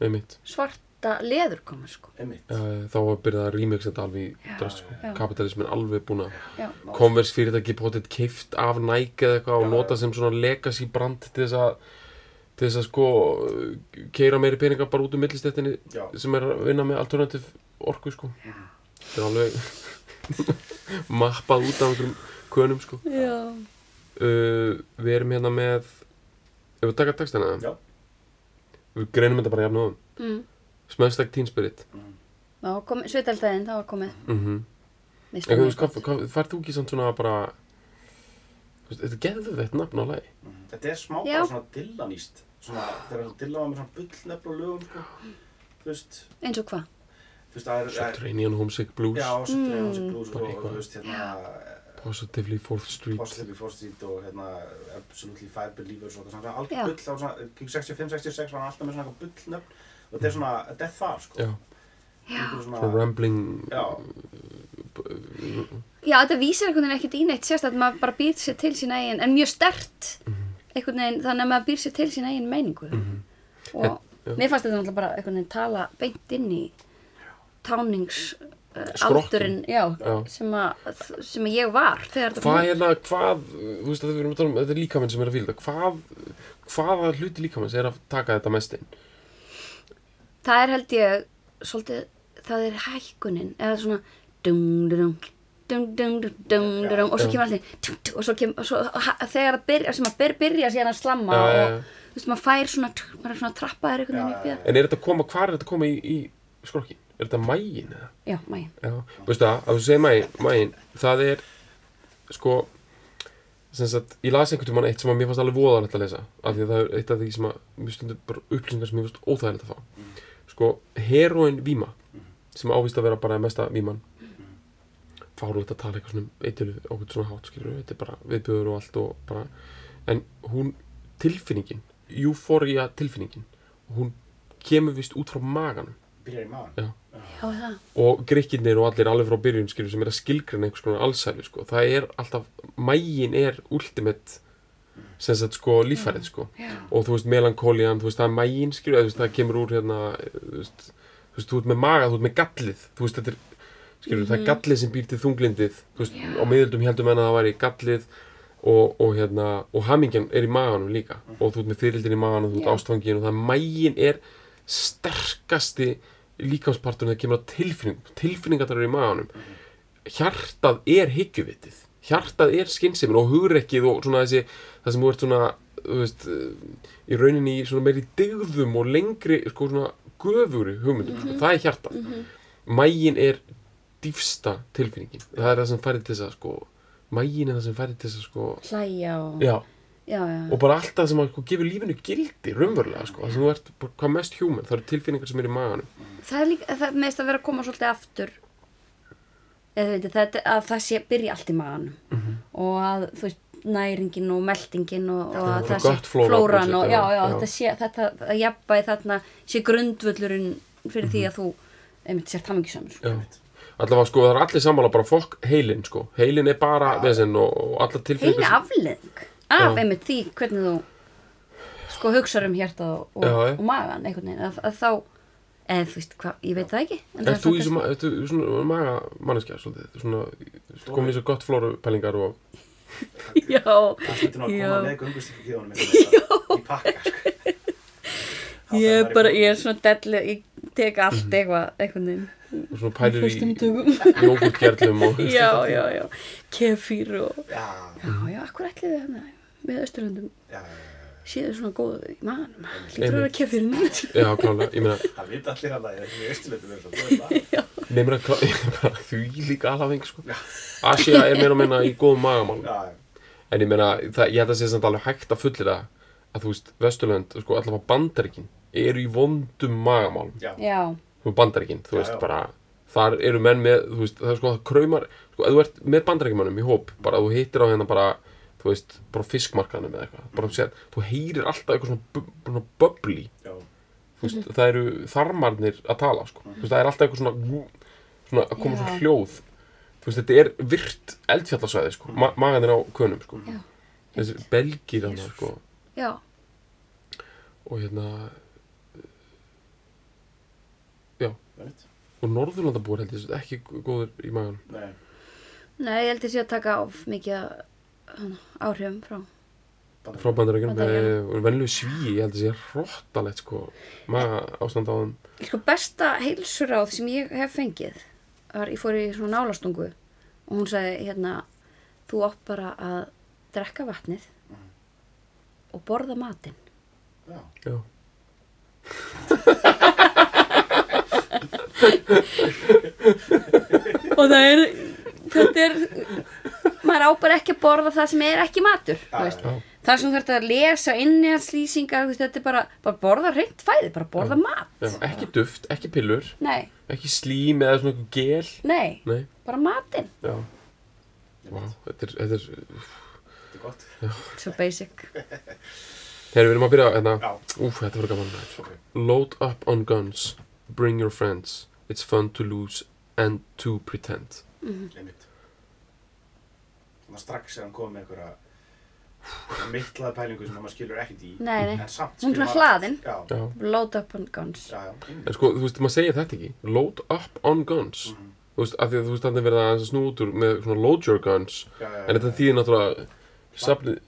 einmitt. Svarta leður Converse skó Einmitt. uh, þá var byrjað að remix þetta alveg í Já, drast, sko. já. kapitalismin alveg búin að já, Converse fyrirtæki potið keift af Nike eða eitthvað og Já, nota já. sem svona legacy brand til þess að til þess að sko keira meiri peninga bara út um millistéttinni Já. sem er að vinna með alternativ orku sko þetta er alveg mappað út af einhverjum könum sko já. uh, við erum hérna með ef við taka textina Já. við greinum þetta bara jafn á Mm. Smells like teen spirit. Já kom, svitaldaginn, það var komið. Mm En það þú ekki samt svona bara þú veist, Þetta getur veitt nafn á lagi? Þetta er smá bara svona dillaníst, svona, þegar svona dilla var með svona bullnefn og lögum, sko. Þú veist, eins og hvað? það er... Subterranean Homesick Blues. Já, svo Mm. dreifum þessi blues og, þú veist, hérna, Positively 4th Street. Positively Forced Street og hérna Absolutely Five Believers og eitthvað svona. Algjör bull á svona, kring 65-66 var hann alltaf með svona bullnöfn þetta er svona, þetta er það sko svona svona, rambling já, já, þetta vísir einhvern veginn ekkert í neitt sérst að maður bara býr sér til sín eigin en mjög stert einhvern veginn þannig að maður býr sér til sín eigin meiningu og já. mér fannst þetta náttúrulega bara einhvern veginn tala beint inn í tánings Skrokkinn. aldurinn já, Já. Sem, að, sem að ég var þetta Hvað hérna, hvað, þú veist að við erum að tala um, þetta er líkaminn sem er að þetta, hvað, hvaða hluti líkaminn er að taka þetta mest inn? Það er held ég svolítið, það er hækkunin eða svona og svo kemur allir og svo kemur, þegar það byrja sem að byr, byrja síðan að slamma og þú veist, maður fær svona maður er svona trappaður einhvern veginn upp í það. En er þetta að koma, hvað er þetta að koma í, í skrokkin? Er þetta mægin eða? já, mægin, Já, veistu það, að þú segir mægin, það er, sko, sem sagt, ég las einhvern tímann eitt sem að mér fannst alveg voðalegt að lesa, af því að það er eitt af því sem að, mér stundur bara upplýsingar sem mér fannst óþægilegt að fá. Sko, heroin víma, sem ávist að vera bara mesta víman, fárlegt að tala eitthvað svona um eitthvað okkur svona hátt, skilur þetta er bara viðbjöður og allt og bara, en hún, tilfinningin, euphoria tilfinningin, hún kemur vist út frá maganum byrjar í maður Já. og gríkirnir og allir alveg frá byrjun skilur sem er að skilgreina einhvers konar allsælu sko. það er alltaf, mægin er ultimate sem sagt sko líffærið sko. Já, og þú veist melankólian, þú veist það er mægin skilur eða þú veist það kemur úr hérna þú veist, þú veist, þú ert með maga, þú ert með gallið þú veist þetta er, skilur það er gallið sem býr til þunglindið, þú veist á miðöldum heldum en að það væri gallið og, og hérna, og hamingjan er í maganum líka. Og þú ert með fyririldin í maganum, þú ert Já. ástfangin og það mægin er sterkasti líkamsparturinn þegar kemur á tilfinningum tilfinningar eru í maganum. Hjartað er hyggjuvitið hjartað er skynnsemin og hugrekkið og svona þessi, það sem þú ert svona þú veist, í rauninni í svona meiri dygðum og lengri sko svona göfuri hugmyndum, sko, það er hjartað. Mægin er dýfsta tilfinningin. Það er það sem færi til þess að sko magin er það sem færi til þess að sko hlæja og já, já, já. og bara alltaf sem að sko, gefur lífinu gildi raunverulega sko, það sem þú ert hvað mest human það eru tilfinningar sem er í maganum. Það er líka, það meðist að vera að koma svolítið aftur veit, þetta, að það sé byrja allt í maganum. Mhm. og að þú veist næringin og meldingin og, og að það sé flóra flóran og já, já, já, þetta sé þetta að jafnvægi þarna sé grundvöllurinn fyrir Mhm. því að þú einmitt sért hamingjusam sko. allavega sko það er allir sammála bara fokk heilin sko. Heilin er bara vesen og, og alla heilin tilfinningar sem- afleðing af einmitt því hvernig þú sko hugsaður um hjarta og, og magan einhvern veginn. Að, að þá eða þú veist hvað, ég veit það ekki en það er Ert þú í svona ertu í svona maga manneskja svolítið, svona, komið í svo gott flórupælingar og, já, Það Já. koma með göngustík í honum í pakka sko. Ég er bara, ég er svona dellu, ég tek allt Mhm. eitthvað, einhvern veginn. Og svona pælir í jógurtgerlum og, já, já, já, kefír og Já, já, já, akkur ætlið við hérna með Östurlundum já, já, séðu svona góð í maganum lítur að vera kefírinn já, klálega, ég meina, það vita allir að það er ekki austurleitum eins og er það. nefnir að því líka alhafing, sko. Asia er meira að minna í góðum magamálum. Já, En ég meina, það, ég held að sé samt alveg hægt að fullir það að þú veist, Vesturlönd, sko, allavega bandaríkin eru í vondum magamálum. já, já, Þú bandaríkin, þú Já, veist, já. bara, þar eru menn með, þú veist, það er sko, það kraumar, sko, ef þú ert með bandaríkimannum í hóp, bara, þú hittir á hérna bara, þú veist, bara á fiskmarkaðanum eða eitthvað, bara, sér, þú heyrir alltaf eitthvað svona, bu svona bubli, já, þú veist, það eru þarmarnir að tala, sko, þú veist, það er alltaf eitthvað svona, svona, að koma Já. svona hljóð, þú veist, þetta er virt eldfjallasvæði, sko, ma maganir á könum, sko, Já. þessi belgir sko, já, og hérna, veit, og Norðurlandabúar held ég, sem ekki góður í maganum. nei, nei, ég held ég sé að taka of mikið hana, áhrifum frá frá Bandaríkjunum. og venlu sví, ég held að sé hróttalegt sko, maga ástand á þeim. Sko besta heilsuráð sem ég hef fengið var, ég fór í svona nálastungu og hún sagði hérna þú átt bara að drekka vatnið og borða matinn. Já, já, og það er þetta er maður á bara ekki að borða það sem er ekki matur Já, já. það sem þú þarf að lesa innihaldslýsingar þetta er bara, bara borða reynd fæði bara borða mat. Já, ekki duft, ekki pillur nei, ekki slím eða svona eitthvað gel. Nei, nei, bara matinn. Já, veit, þetta er, þetta er þetta er gott, so basic. Herri, við erum að byrja hérna. Já, Úf, þetta voru gaman. Ok, Load up on guns. Bring your friends. It's fun to lose and to pretend. Einmitt. Þannig að strax er hann komið með einhverja mittlaða pælingu sem maður skilur ekkert í, nei, nei, en samt skilur svona maður- hlaðin. Já, load up on guns. Já, já, en sko, þú veist, maður segir þetta ekki. Load up on guns. Mhm. Þú veist, af því að þú veist, þannig verið að snú út úr með svona load your guns. Já, já, En þetta þýðir náttúrulega Safni,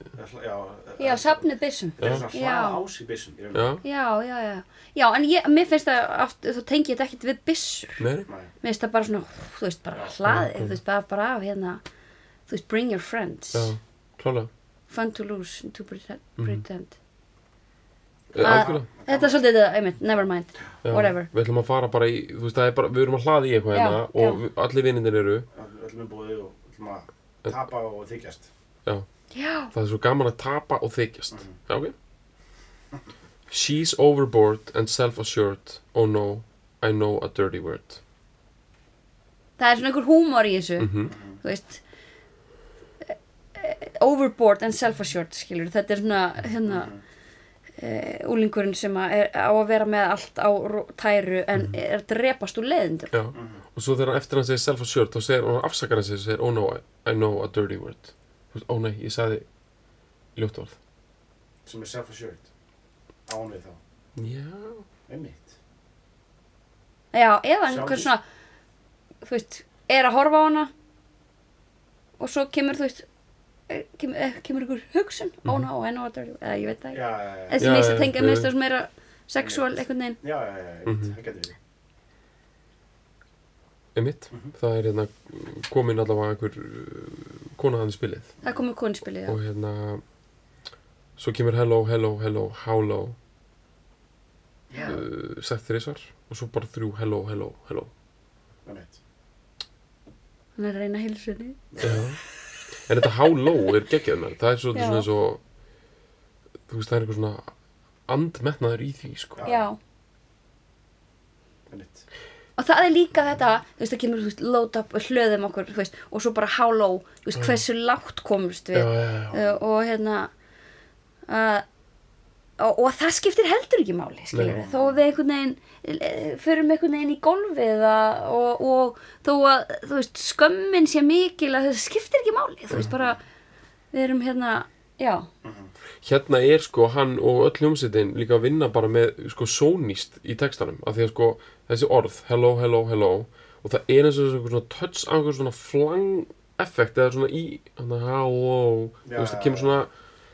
Já, já, safnið byssum. Það svona Já. hlaða ás í byssum, ég já, já, já, já. Já, en ég, mér finnst það oft, þú tengið þetta ekkert við byssur. Nei, Nei, mér finnst það bara svona, þú veist, bara hlaðið þú veist, bara, bara af hérna þú veist, bring your friends já, klálega fun to lose, to pretend, Mhm. pretend. Eh, Að- Algjörlega þetta er svolítið, það, einmitt, never mind Já, whatever. Við ætlum að fara bara í, þú veist, það er bara, við erum að hlaða í eitthvað hérna og við, allir vinnindir eru, öllum er búið og öllum að tapa og þykjast. já, já, það er svo gaman að tapa og þykjast. Mhm. Já, ok. She's overboard and self-assured, oh no, I know a dirty word. það er svona einhver húmor í þessu Mm þú veist eh, eh, overboard and self-assured skilur, þetta er svona hérna uh, úlingurinn sem að er, á að vera með allt á tæru en Mhm. er að drepast úr leiðindur Já, og svo þegar hann eftir hann segir self-assured, þá segir hann afsakar hann sig og segir, oh no, I, I know a dirty word. Oh nei, ég sagði ljótt orð. Sem er self-assured. Án við þá. Já, Einmitt. já, eða einhver svona þú veist, er að horfa á hana og svo kemur þú veist eh, kemur, eh, kemur einhver hugsun oh no, I know what they're eða ég veit það ekki þessi já, að tengja minnst þess meira sexual einhvern veginn Já, já, já. Mhm. Það getur verið. einmitt. Mhm. Það er hérna komin allavega einhver uh, kona hann í spilið. það komur konspilið, já og hérna svo kemur hello, hello, hello, how low Já. uh, sagt þrísvar og svo bara þrjú hello, hello, hello er að reyna hilsunni Já. En þetta há-low er geggjað með það er Já. svona eins og þú veist það er eitthvað svona andmetnaður í því sko. já, og það er líka þetta þú veist, það kemur, þú veist, load up og hlöðum okkur, þú veist, og svo bara how low þú veist, hversu lágt komust já, við já, já. uh, og hérna uh, og, og það skiptir heldur ekki máli skilur við, þó að við einhvern veginn uh, förum einhvern veginn í golfið og, og þó að veist, skömmin sé mikil að það skiptir ekki máli, þú veist, bara við erum hérna, já. Hérna er sko hann og öll hljómsveitin líka að vinna bara með sko sónist í textanum. Af því að sko þessi orð hello, hello, hello og það er eins og þessi svona touch af einhver svona flang effekt eða svona í hann að hello þú veist það kemur svona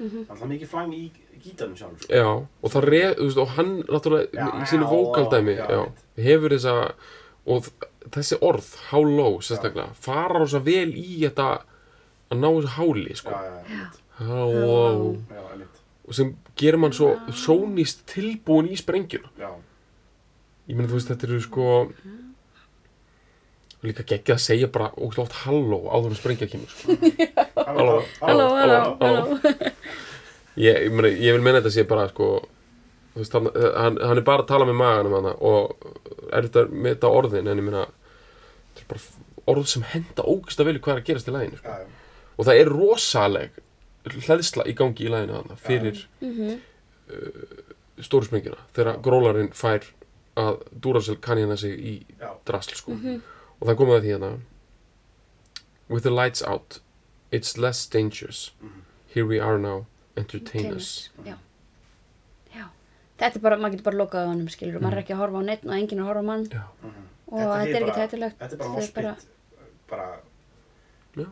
Það er mikið flang í gítarnum sjálf sko. Já, og það reð, þú veist, og hann náttúrulega í sínu vókaldæmi hefur þessa og þessi orð, how low sérstaklega, fara rosa vel í þetta að ná þessu háli sko. Já, já, einmitt. how low og sem gerir mann svo sónist tilbúin í sprengjuna. Já, ég meina, þú veist, þetta eru sko líka geggjað að segja bara oft halló áður en sprengja kemur sko. halló, halló, halló, halló ég, ég, meina, ég vil meina þetta sé bara sko veist, hann, hann, hann er bara að tala með maganum hana og er þetta með þetta orðin en ég er bara orð sem henda ógist að vilja hvað er að gerast í læginu sko. Og það er rosaleg hlæðsla í gangi í læginu hana fyrir Mhm. stóru sprengjuna þegar grólarinn fær að Duracell kann hérna sig í drasl sko. og það komið að því hérna With the lights out It's less dangerous. Here we are now Entertain us já. já. Þetta er bara, maður getur bara lokað á honum skilur maður er ekki að horfa á neitt og enginn að horfa á mann. Já. og þetta er ekki tættilegt Þetta er bara Þetta er bara- morspitt bara,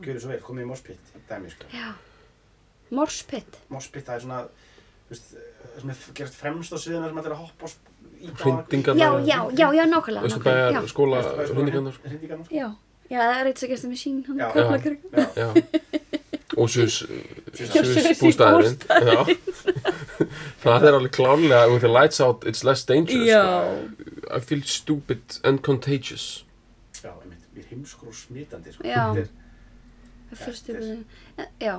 gjöru svo vel, komið í morspitt dæmi, sko. já, morspitt Morspitt, það er svona þú veist, það sem er gerast fremst á sviðina sem allir að hoppa á Hrindingarnar já, já, já, já, nákvæmlega nákvæmlega, skóla hrindingarnar sko. Sko. já, já, það er eitt sem gestur með sín hann Já. Kaplakrika. Já, Já Og sus Sus í Sus bústæðurinn Já Það er alveg klárlega With the lights out It's less dangerous já, sko. I feel stupid and contagious já, einmitt, við erum heimskur og smitandi, sko. Já. Er- það fyrstu já,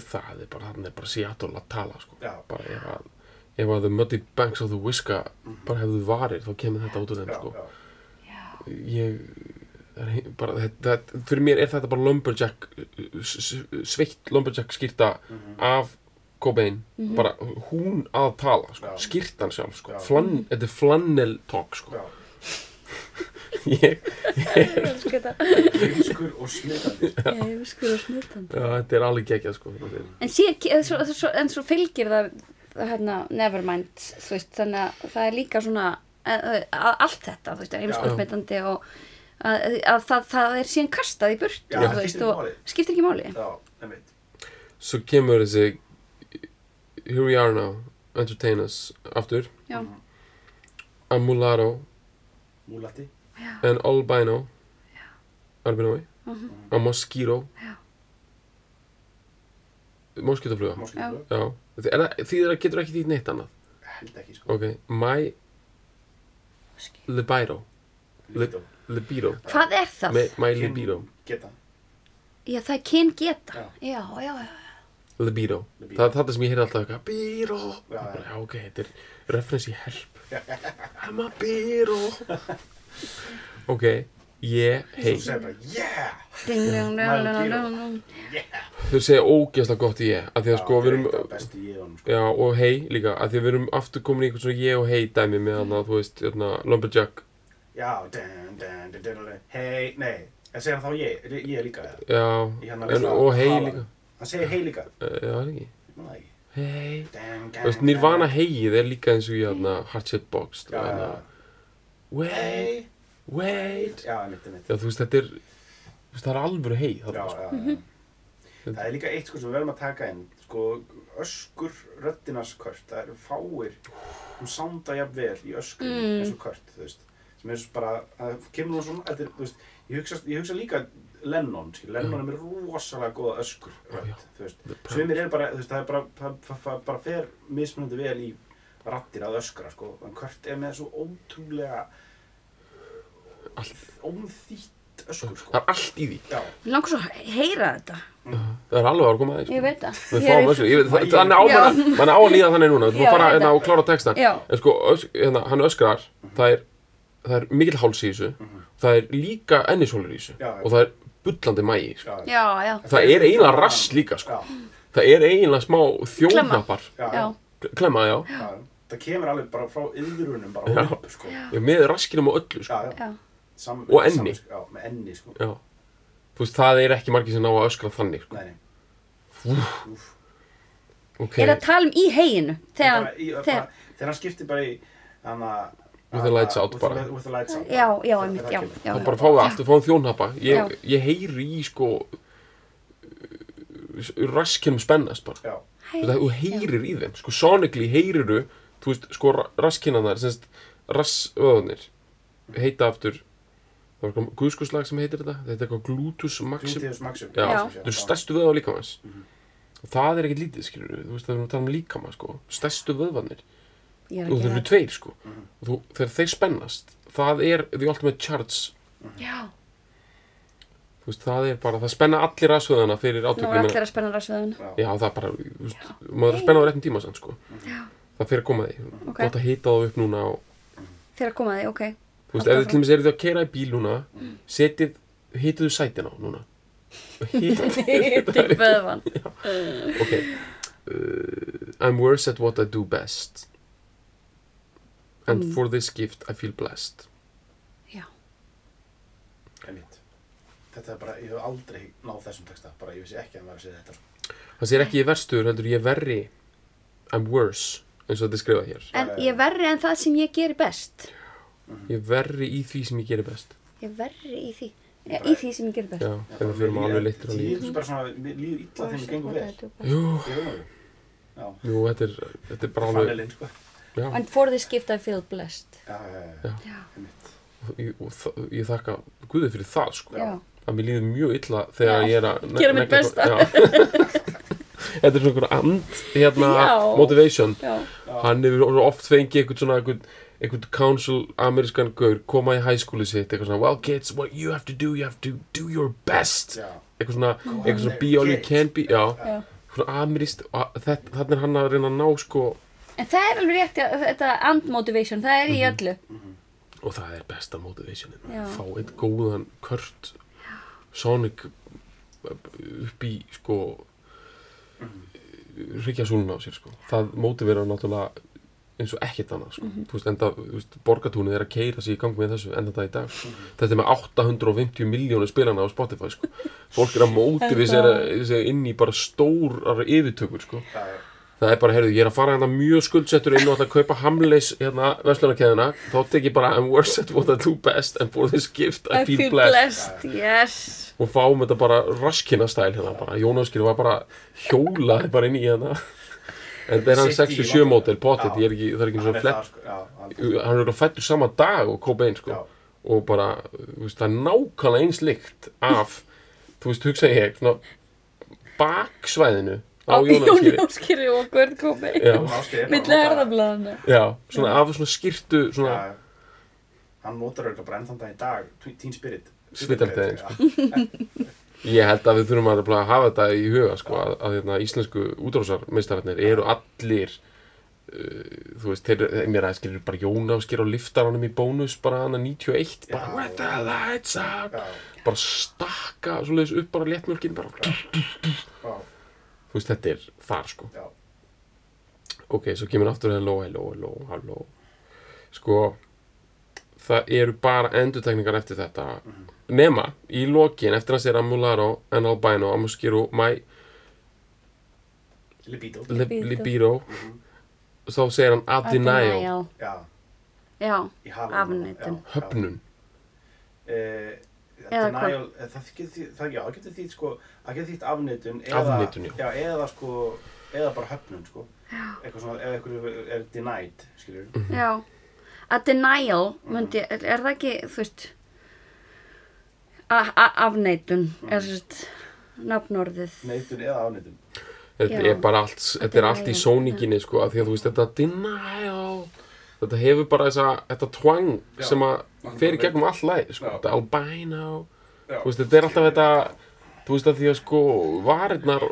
Það er bara, hann er bara Seattle að tala sko. Já. Bara ef að Ef að the muddy banks of the Whiska bara hefðu varir, þá kemur þetta út úr þeim Já, sko. já. ég er he- bara, þetta, fyrir mér er þetta bara lumberjack sveitt lumberjack skýrta af Cobain bara hún að tala sko. Skýrtan sjálf sko. Já. Flann, þetta er flannel talk sko. Ég, ég þetta heimskur og smitandi. sko. ég er skur og smitandi þetta er alveg geggjað sko. Er- en, síðan, en, svo, svo, en svo fylgir það, hérna, nevermind þú veist, þannig að það er líka svona að, að allt þetta, þú veist, er heimskur smitandi og að, að það, það er síðan kastað í burtu Já, það veist, skiptir ekki og máli. skiptir ekki máli. Já, svo kemur þessi here we are now entertain us aftur. Já, a mulatto. Múlati. an albino. Albinoi a mosquito. Já. moskítofluga Moskítóflug. Já, er það, þýðir að getur ekki þýtt neitt annað? Held ekki, sko. Ok, my libido Libido. Libido hvað er það? My, my libido Geta. já, það er kyn geta Já. já, já, já, Libido, Libido. Það er þetta sem ég heyrði alltaf eitthvað Biro Já, já. ok, þetta er reference í help I'm a biro Ok, ég, hei Svo segir bara, yeah! Þau segja ógeðslega gott ég að því að Já, sko við erum er sko. Já, og hei líka, að því að við erum aftur komin í einhvern svona ég og hei dæmi með hann að, þú veist, hérna, Lumberjack Já, dun, dun, dun, dun, dun. Hei, nei, en segir þá ég, ég líka, eða? Já, að en, og hei líka Hann segir hei líka. Eh, Já, það er ekki man það ekki. Hei Þú veist, Nirvana heið er líka eins og í hérna Heart Box Já, já, já. Wait, Hei. wait Já, einmitt, einmitt. Já, þú veist, þetta er þú veist, það er alvöru heið Já, þarna, sko. já, já. Það er líka eitt sko sem við verðum að taka inn, sko, öskur röddinars kört, það eru fáir sem sánda jafn vel í öskunni Mm. eins og kört, þú veist, sem er bara, það kemur nú svona, þetta er, þú veist, ég hugsa, ég hugsa líka Lennon, skil, Lennon er með rosalega góða öskur rödd, Já. þú veist, sumir er bara, þú veist, það er bara, það, það, það bara fer mismunandi vel í rattir að öskra, sko, en kört er með svo ótrúlega Allt. ómþýtt öskur sko. það er allt í því. Já, Mér langar svo að heyra þetta. það er alveg að koma að því Ég veit það. Við Ég fáum öskur, ég veit, það- þannig á mann mann á að líða þannig núna, þú fara hérna og klára textan Já. en sko, hérna, hann öskrar. Það er, það er mikill háls í þessu það er líka ennisólur í þessu Já, og það er bullandi mægi sko. já, Já, já, það er eiginlega rass líka sko. Já, það er eiginlega smá já. klemma, já, já. Það kemur alveg bara frá yðrunum bara upp, sko. Með raskinum og öllu sko. já. Já. Sam, Og enni. sam- Já, með enni, sko. já. þú veist, það er ekki margir sem ná að öskra þannig sko. Nei, nei. ok, Er að tala um í heginu? Þegar, bara- þegar, Þegar hann skiptir bara í hana, With the lights out bara. já, já, einmitt, já, þá bara fáum við allt, við fáum þjónhappa. Ég, heyri í sko raskinum spennast bara. Já, Þú veist, þú heyrir í þeim, sko sonically heyriru, þú veist, sko raskinnarnar, semst rassöðunir heita aftur það var eitthvað guðskuslag sem heitir þetta. Þetta er eitthvað gluteus maxim þetta er stærstu vöð á líkamans og það er ekkert lítið, skilur þú veist, það er að tala um líkama, sko. Stærstu vöðvanir, og að þeir eru tveir, sko og þú, þegar þeir spennast, það er the ultimate charge, Já, þú veist, það er bara það spenna allir rassvöðana fyrir nú átökum er allir að spenna rasveðuna. já, Já, það er bara, þú veist, maður er að spenna á réttum tíma sann, sko. Já. Það fyrir að koma því. Ok. Gott að hita það upp núna og, Þegar koma þið, ok. þú veist, ef þið til dæmis eru þið að keira í bíl núna, setið, hituðu sætin á núna. Hit, Til vöðvan. ok. Uh, I'm worse at what I do best. And Mm. for this gift I feel blessed. Já. einmitt. Þetta er bara, ég hef aldrei náð þessum texta, bara ég vissi ekki að að segja þetta. Sko. Það sér ekki ég verstur, heldur ég verri. I'm worse, eins og þetta er skrifað hér. En ég er verri en það sem ég gerir best. Ég verri í því sem ég gerir best. Ég er verri í því. Já, í því sem ég gerir best. Já, þegar við fyrir á Því líf. er bara svona, mér líður illa þegar mér gengur vel. Jú, Ég jú, þetta er, þetta er bara alveg, And for this gift I feel blessed. Já, já, já, ég, og ég þakka Guði fyrir það sko. Já. að mér líður mjög illa þegar Já, ég er að gera mitt negla besta. eitthvað- þetta er svona einhver and hérna, Já. motivation. Já. hann hefur svo oft fengið einhvern svona einhvern, einhvern council amerískan gaur koma í hæskóli sitt eitthvað svona well kids what you have to do you have to do your best. Eitthvað svona, eitthvað svona be all you can be já, Já. svona ameríst þannig er hann að reyna að ná sko En það er alveg rétt, að þetta and motivation, það er í öllu. og það er besta motivationin Já. fá einn góðan kört Sonic upp í sko ríkja súluna á sér sko það motiverar náttúrulega eins og ekkert annað sko þú veist enda, þú veist, borgatúnið er að keira sig í gang með þessu enda það í dag sko. þetta er með 850 miljónu spilana á Spotify sko fólk er að motivisera sig inn í bara stórar yfirtökur sko já, já. Það er bara, heyrðu, ég er að fara hérna mjög skuldsettur inn og ætla að kaupa hamleis hérna verslunarkeðina þá tek ég bara I'm worse at what I do best and for this gift I, feel, blessed. yes. og fáum þetta bara raskina stæl hérna bara, Jónaskir var bara hjólaði bara inn í hérna. En það er hann Sitt í 67 London. mótel, potið, ég er ekki, það er ekki svona flett. sko, hann- er fættur sama dag og Cobain sko. Já. og bara, þú veist, það er nákvæmlega eins líkt af, þú veist, hugsa ég svona baksvæðinu á Jónaskýri og Görð Kómi. Já. Jón Ásgeir er bara Milli að nota- herðablaðana. Já, svona af svona skýrtu svona, Já, já. Hann notar auðvitað bara enn þann dag í dag, Teen- Spirit. Svitalegðin, Já. ég held að við þurfum að nefnilega hafa þetta í huga sko, að, að hérna, íslensku útráðsarmeistararnir eru allir uh, þú veist, þeir, mér aðeins skilur bara Jón Áskir á liftaranum í bónus bara hana 91, bara with the lights Já, bara stakka svoleiðis upp bara léttmjölkin bara, þú veist, þetta er þar sko. Já. ok, svo kemur aftur hello, hello, hello, hello sko það eru bara endurtekningar eftir þetta. Nema í lokin eftir að sér Amularo en Albino Amuskiru My Libido. Lib Libido. Libido. Þá segir hann Adenial Já, Já, já. höfnun. Eh, denial, það getur því, það, já, það getur því, sko, það getur því afneitun eða, Afneitun, já. já, eða sko, eða bara höfnun, sko. Eitthvað svona, eða eitthvað er denied, skiljur. Mhm. já. Að denial, myndi, er, er það ekki, þú veist, afneitun, er sérst, nafnorðið. Neitun eða afneitun. þetta Já. er bara allt, þetta er allt í sóninginni sko, af því að þú veist þetta denial þetta hefur bara þessa, þetta twang Já. sem að fer í gegnum all læg sko, þetta veist, þetta er alltaf þetta þú veist að því að sko varirnar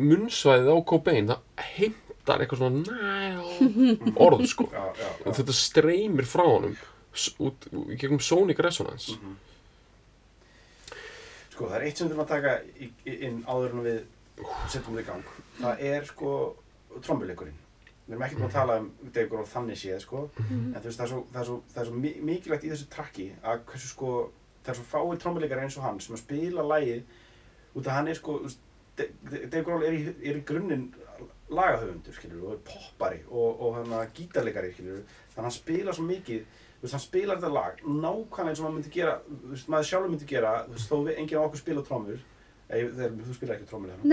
munnsvæðið á Cobain það heimtar eitthvað svona næl orð sko. Já, já, þetta streymir frá honum út í gegnum sonic resonance. Sko, það er eitt sem við þurfum að taka inn áður en við setjum við í gang. Það er sko trombuleikurinn. Við erum ekki búin að tala um Dave Grohl þannig séð, sko. En þú veist, það er svo, það er svo, það er svo mi- mikilvægt í þessu trakki að hversu sko, það er svo fáið trombuleikar eins og hann sem að spila lagið út að hann er sko, Dave Grohl er í, er í grunninn lagahöfundur, skilur, og er poppari og, og hann að gítarleikari, skilur, þannig að hann spila svo mikið, þú veist, hann spilar þetta lag nákvæmlega eins og maður myndi gera, þú veist, maður sjálfur myndi gera, þú veist, þó enginn af okkur spila trommur, eða þú spila ekki trommur hérna,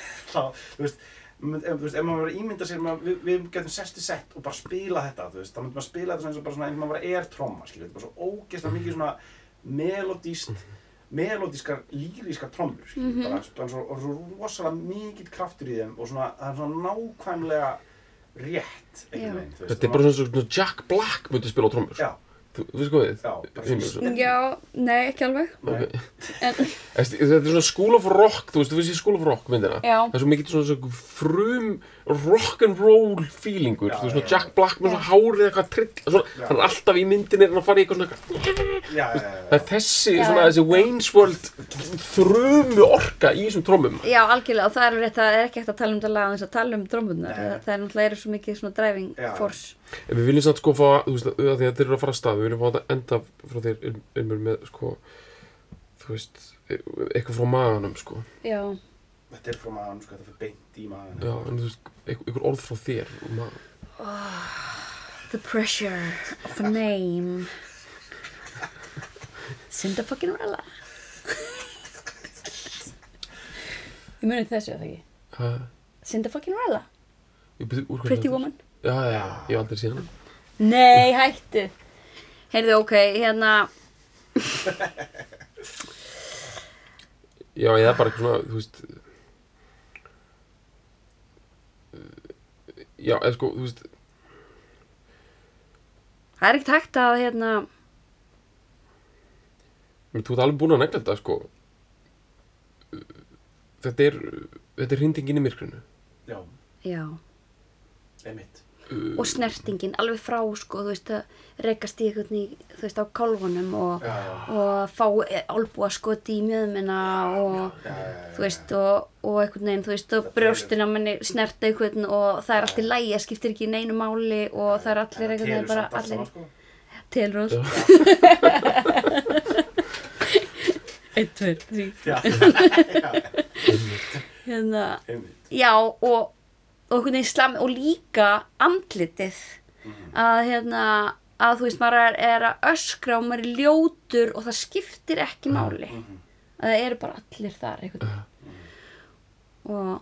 þá, þú veist, mynd- ef, veist, ef maður verið að ímynda sér, maður, við, við getum sest í sett og bara spila þetta, þú veist, þá myndi maður spila þetta eins og bara svona eins og maður bara er tromma, skilur, þetta er bara svo ógeðslega mikið svona melodíst, melodískar, lýrískar trommur, skilur, Mhm. bara, bara svo, og svo rosalega mikill kraftur í þeim og svona, það er svona nákvæmlega rétt, einhvern veginn, þú veist. þetta er bara svona, svona Jack Black myndi spila á trommur Já, þú veist hvað við? já, Já, nei, ekki alveg. Okay. En, þetta er svona School of Rock þú veist, þú veist í School of Rock myndina Já. það er svo mikið svona, svona frum rock'n'roll feelingur Já, þú veist, svona já, Jack Black með svona hárið eitthvað trill hann er alltaf í myndinni en hann farið í eitthvað svona já, já, já, það er þessi, Já, svona já. þessi Wayne's World þrumu orka í þessum trommum já, algjörlega, og það er rétt, það er ekki eftir að tala um þetta lag en þess að tala um drömbunar. Nei. Það, það er náttúrulega eru svo mikið svona driving Já. force. En við viljum samt sko fá, þú veist, að því að þeir eru að fara að stað við viljum fá þetta enda frá þér ilmur með, sko þú veist, eitthvað frá maganum, sko Já, Þetta er frá maður, sko, þetta fyrir beint í maður. já, en þú veist, eitthvað, eitthvað orð frá þér úr maganum. the pressure of a name. Cinda fucking Rella. Ég muni þessu, eða ekki? Ha, Cinda fucking Rella. ég byrju, úr hverju Pretty þetta woman. Já, já, ég hef aldrei síðan Nei, hættu. Heyrðu, ok, hérna, Já, ég er bara eitthvað svona, þú veist. Já, eða sko, þú veist. Það er ekkert hægt að, hérna, menn, Þú ert alveg búin að negla þetta, sko. Þetta er Þetta er hrindingin í myrkrinu. Já, já. Einmitt. Og snertingin, alveg frá, sko, þú veist, að rekast í einhvern í, þú veist, á kálfunum og, og fá álbúa skoti í mjöðmina og, já, já, já. þú veist, og, og einhvern veginn, þú veist, og brjóstina manni snerta einhvern og það er allt í lægi, það skiptir ekki í neinu máli og það er allir einhvern veginn bara, allir sko. telur Já. Einn, tveir, þrý. Já, Hérna, einmitt. já, og, og slam, og líka andlitið, að hérna, að þú veist, maður er, er að öskra og maður er ljótur og það skiptir ekki máli. Að það eru bara allir þar einhvern veginn. Og,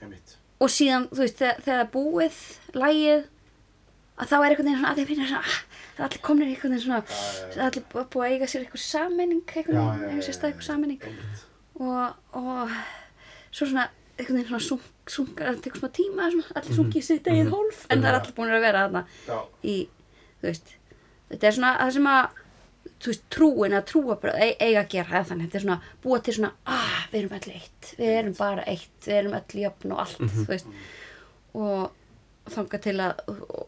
Einmitt. og síðan, þú veist, þegar, þegar það er búið lægið, að þá er einhvern veginn svona, allir finnir svona, ah, það allir komnir í einhvern veginn svona, það allir bú- búið að eiga sér eitthvað sammenning, einhvern Já, veginn, já, eiga já, sér stað já, eitthvað sammenning og, og svo svona, einhvern veginn svona sunk, sunkar, það tekur smá tíma, svona, allir sunkið sitt eigið hólf, en það er allir búin að vera þarna Já, í, þú veist, þetta er svona það sem að, þú veist, trúin að trúa bara, e eiga að gera þannig, þetta er svona búa til svona, ah, við erum öll eitt við erum bara eitt, við erum öll jöfn og allt, þú veist. Og þanga til að og,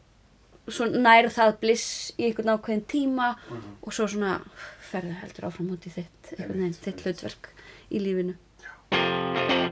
svo nær það bliss í einhvern ákveðin tíma og svo svona ferðu heldur áfram út í þitt einhvern veginn, þitt hlutverk í lífinu. Ef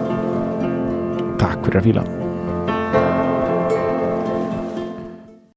Takk fyrir að fíla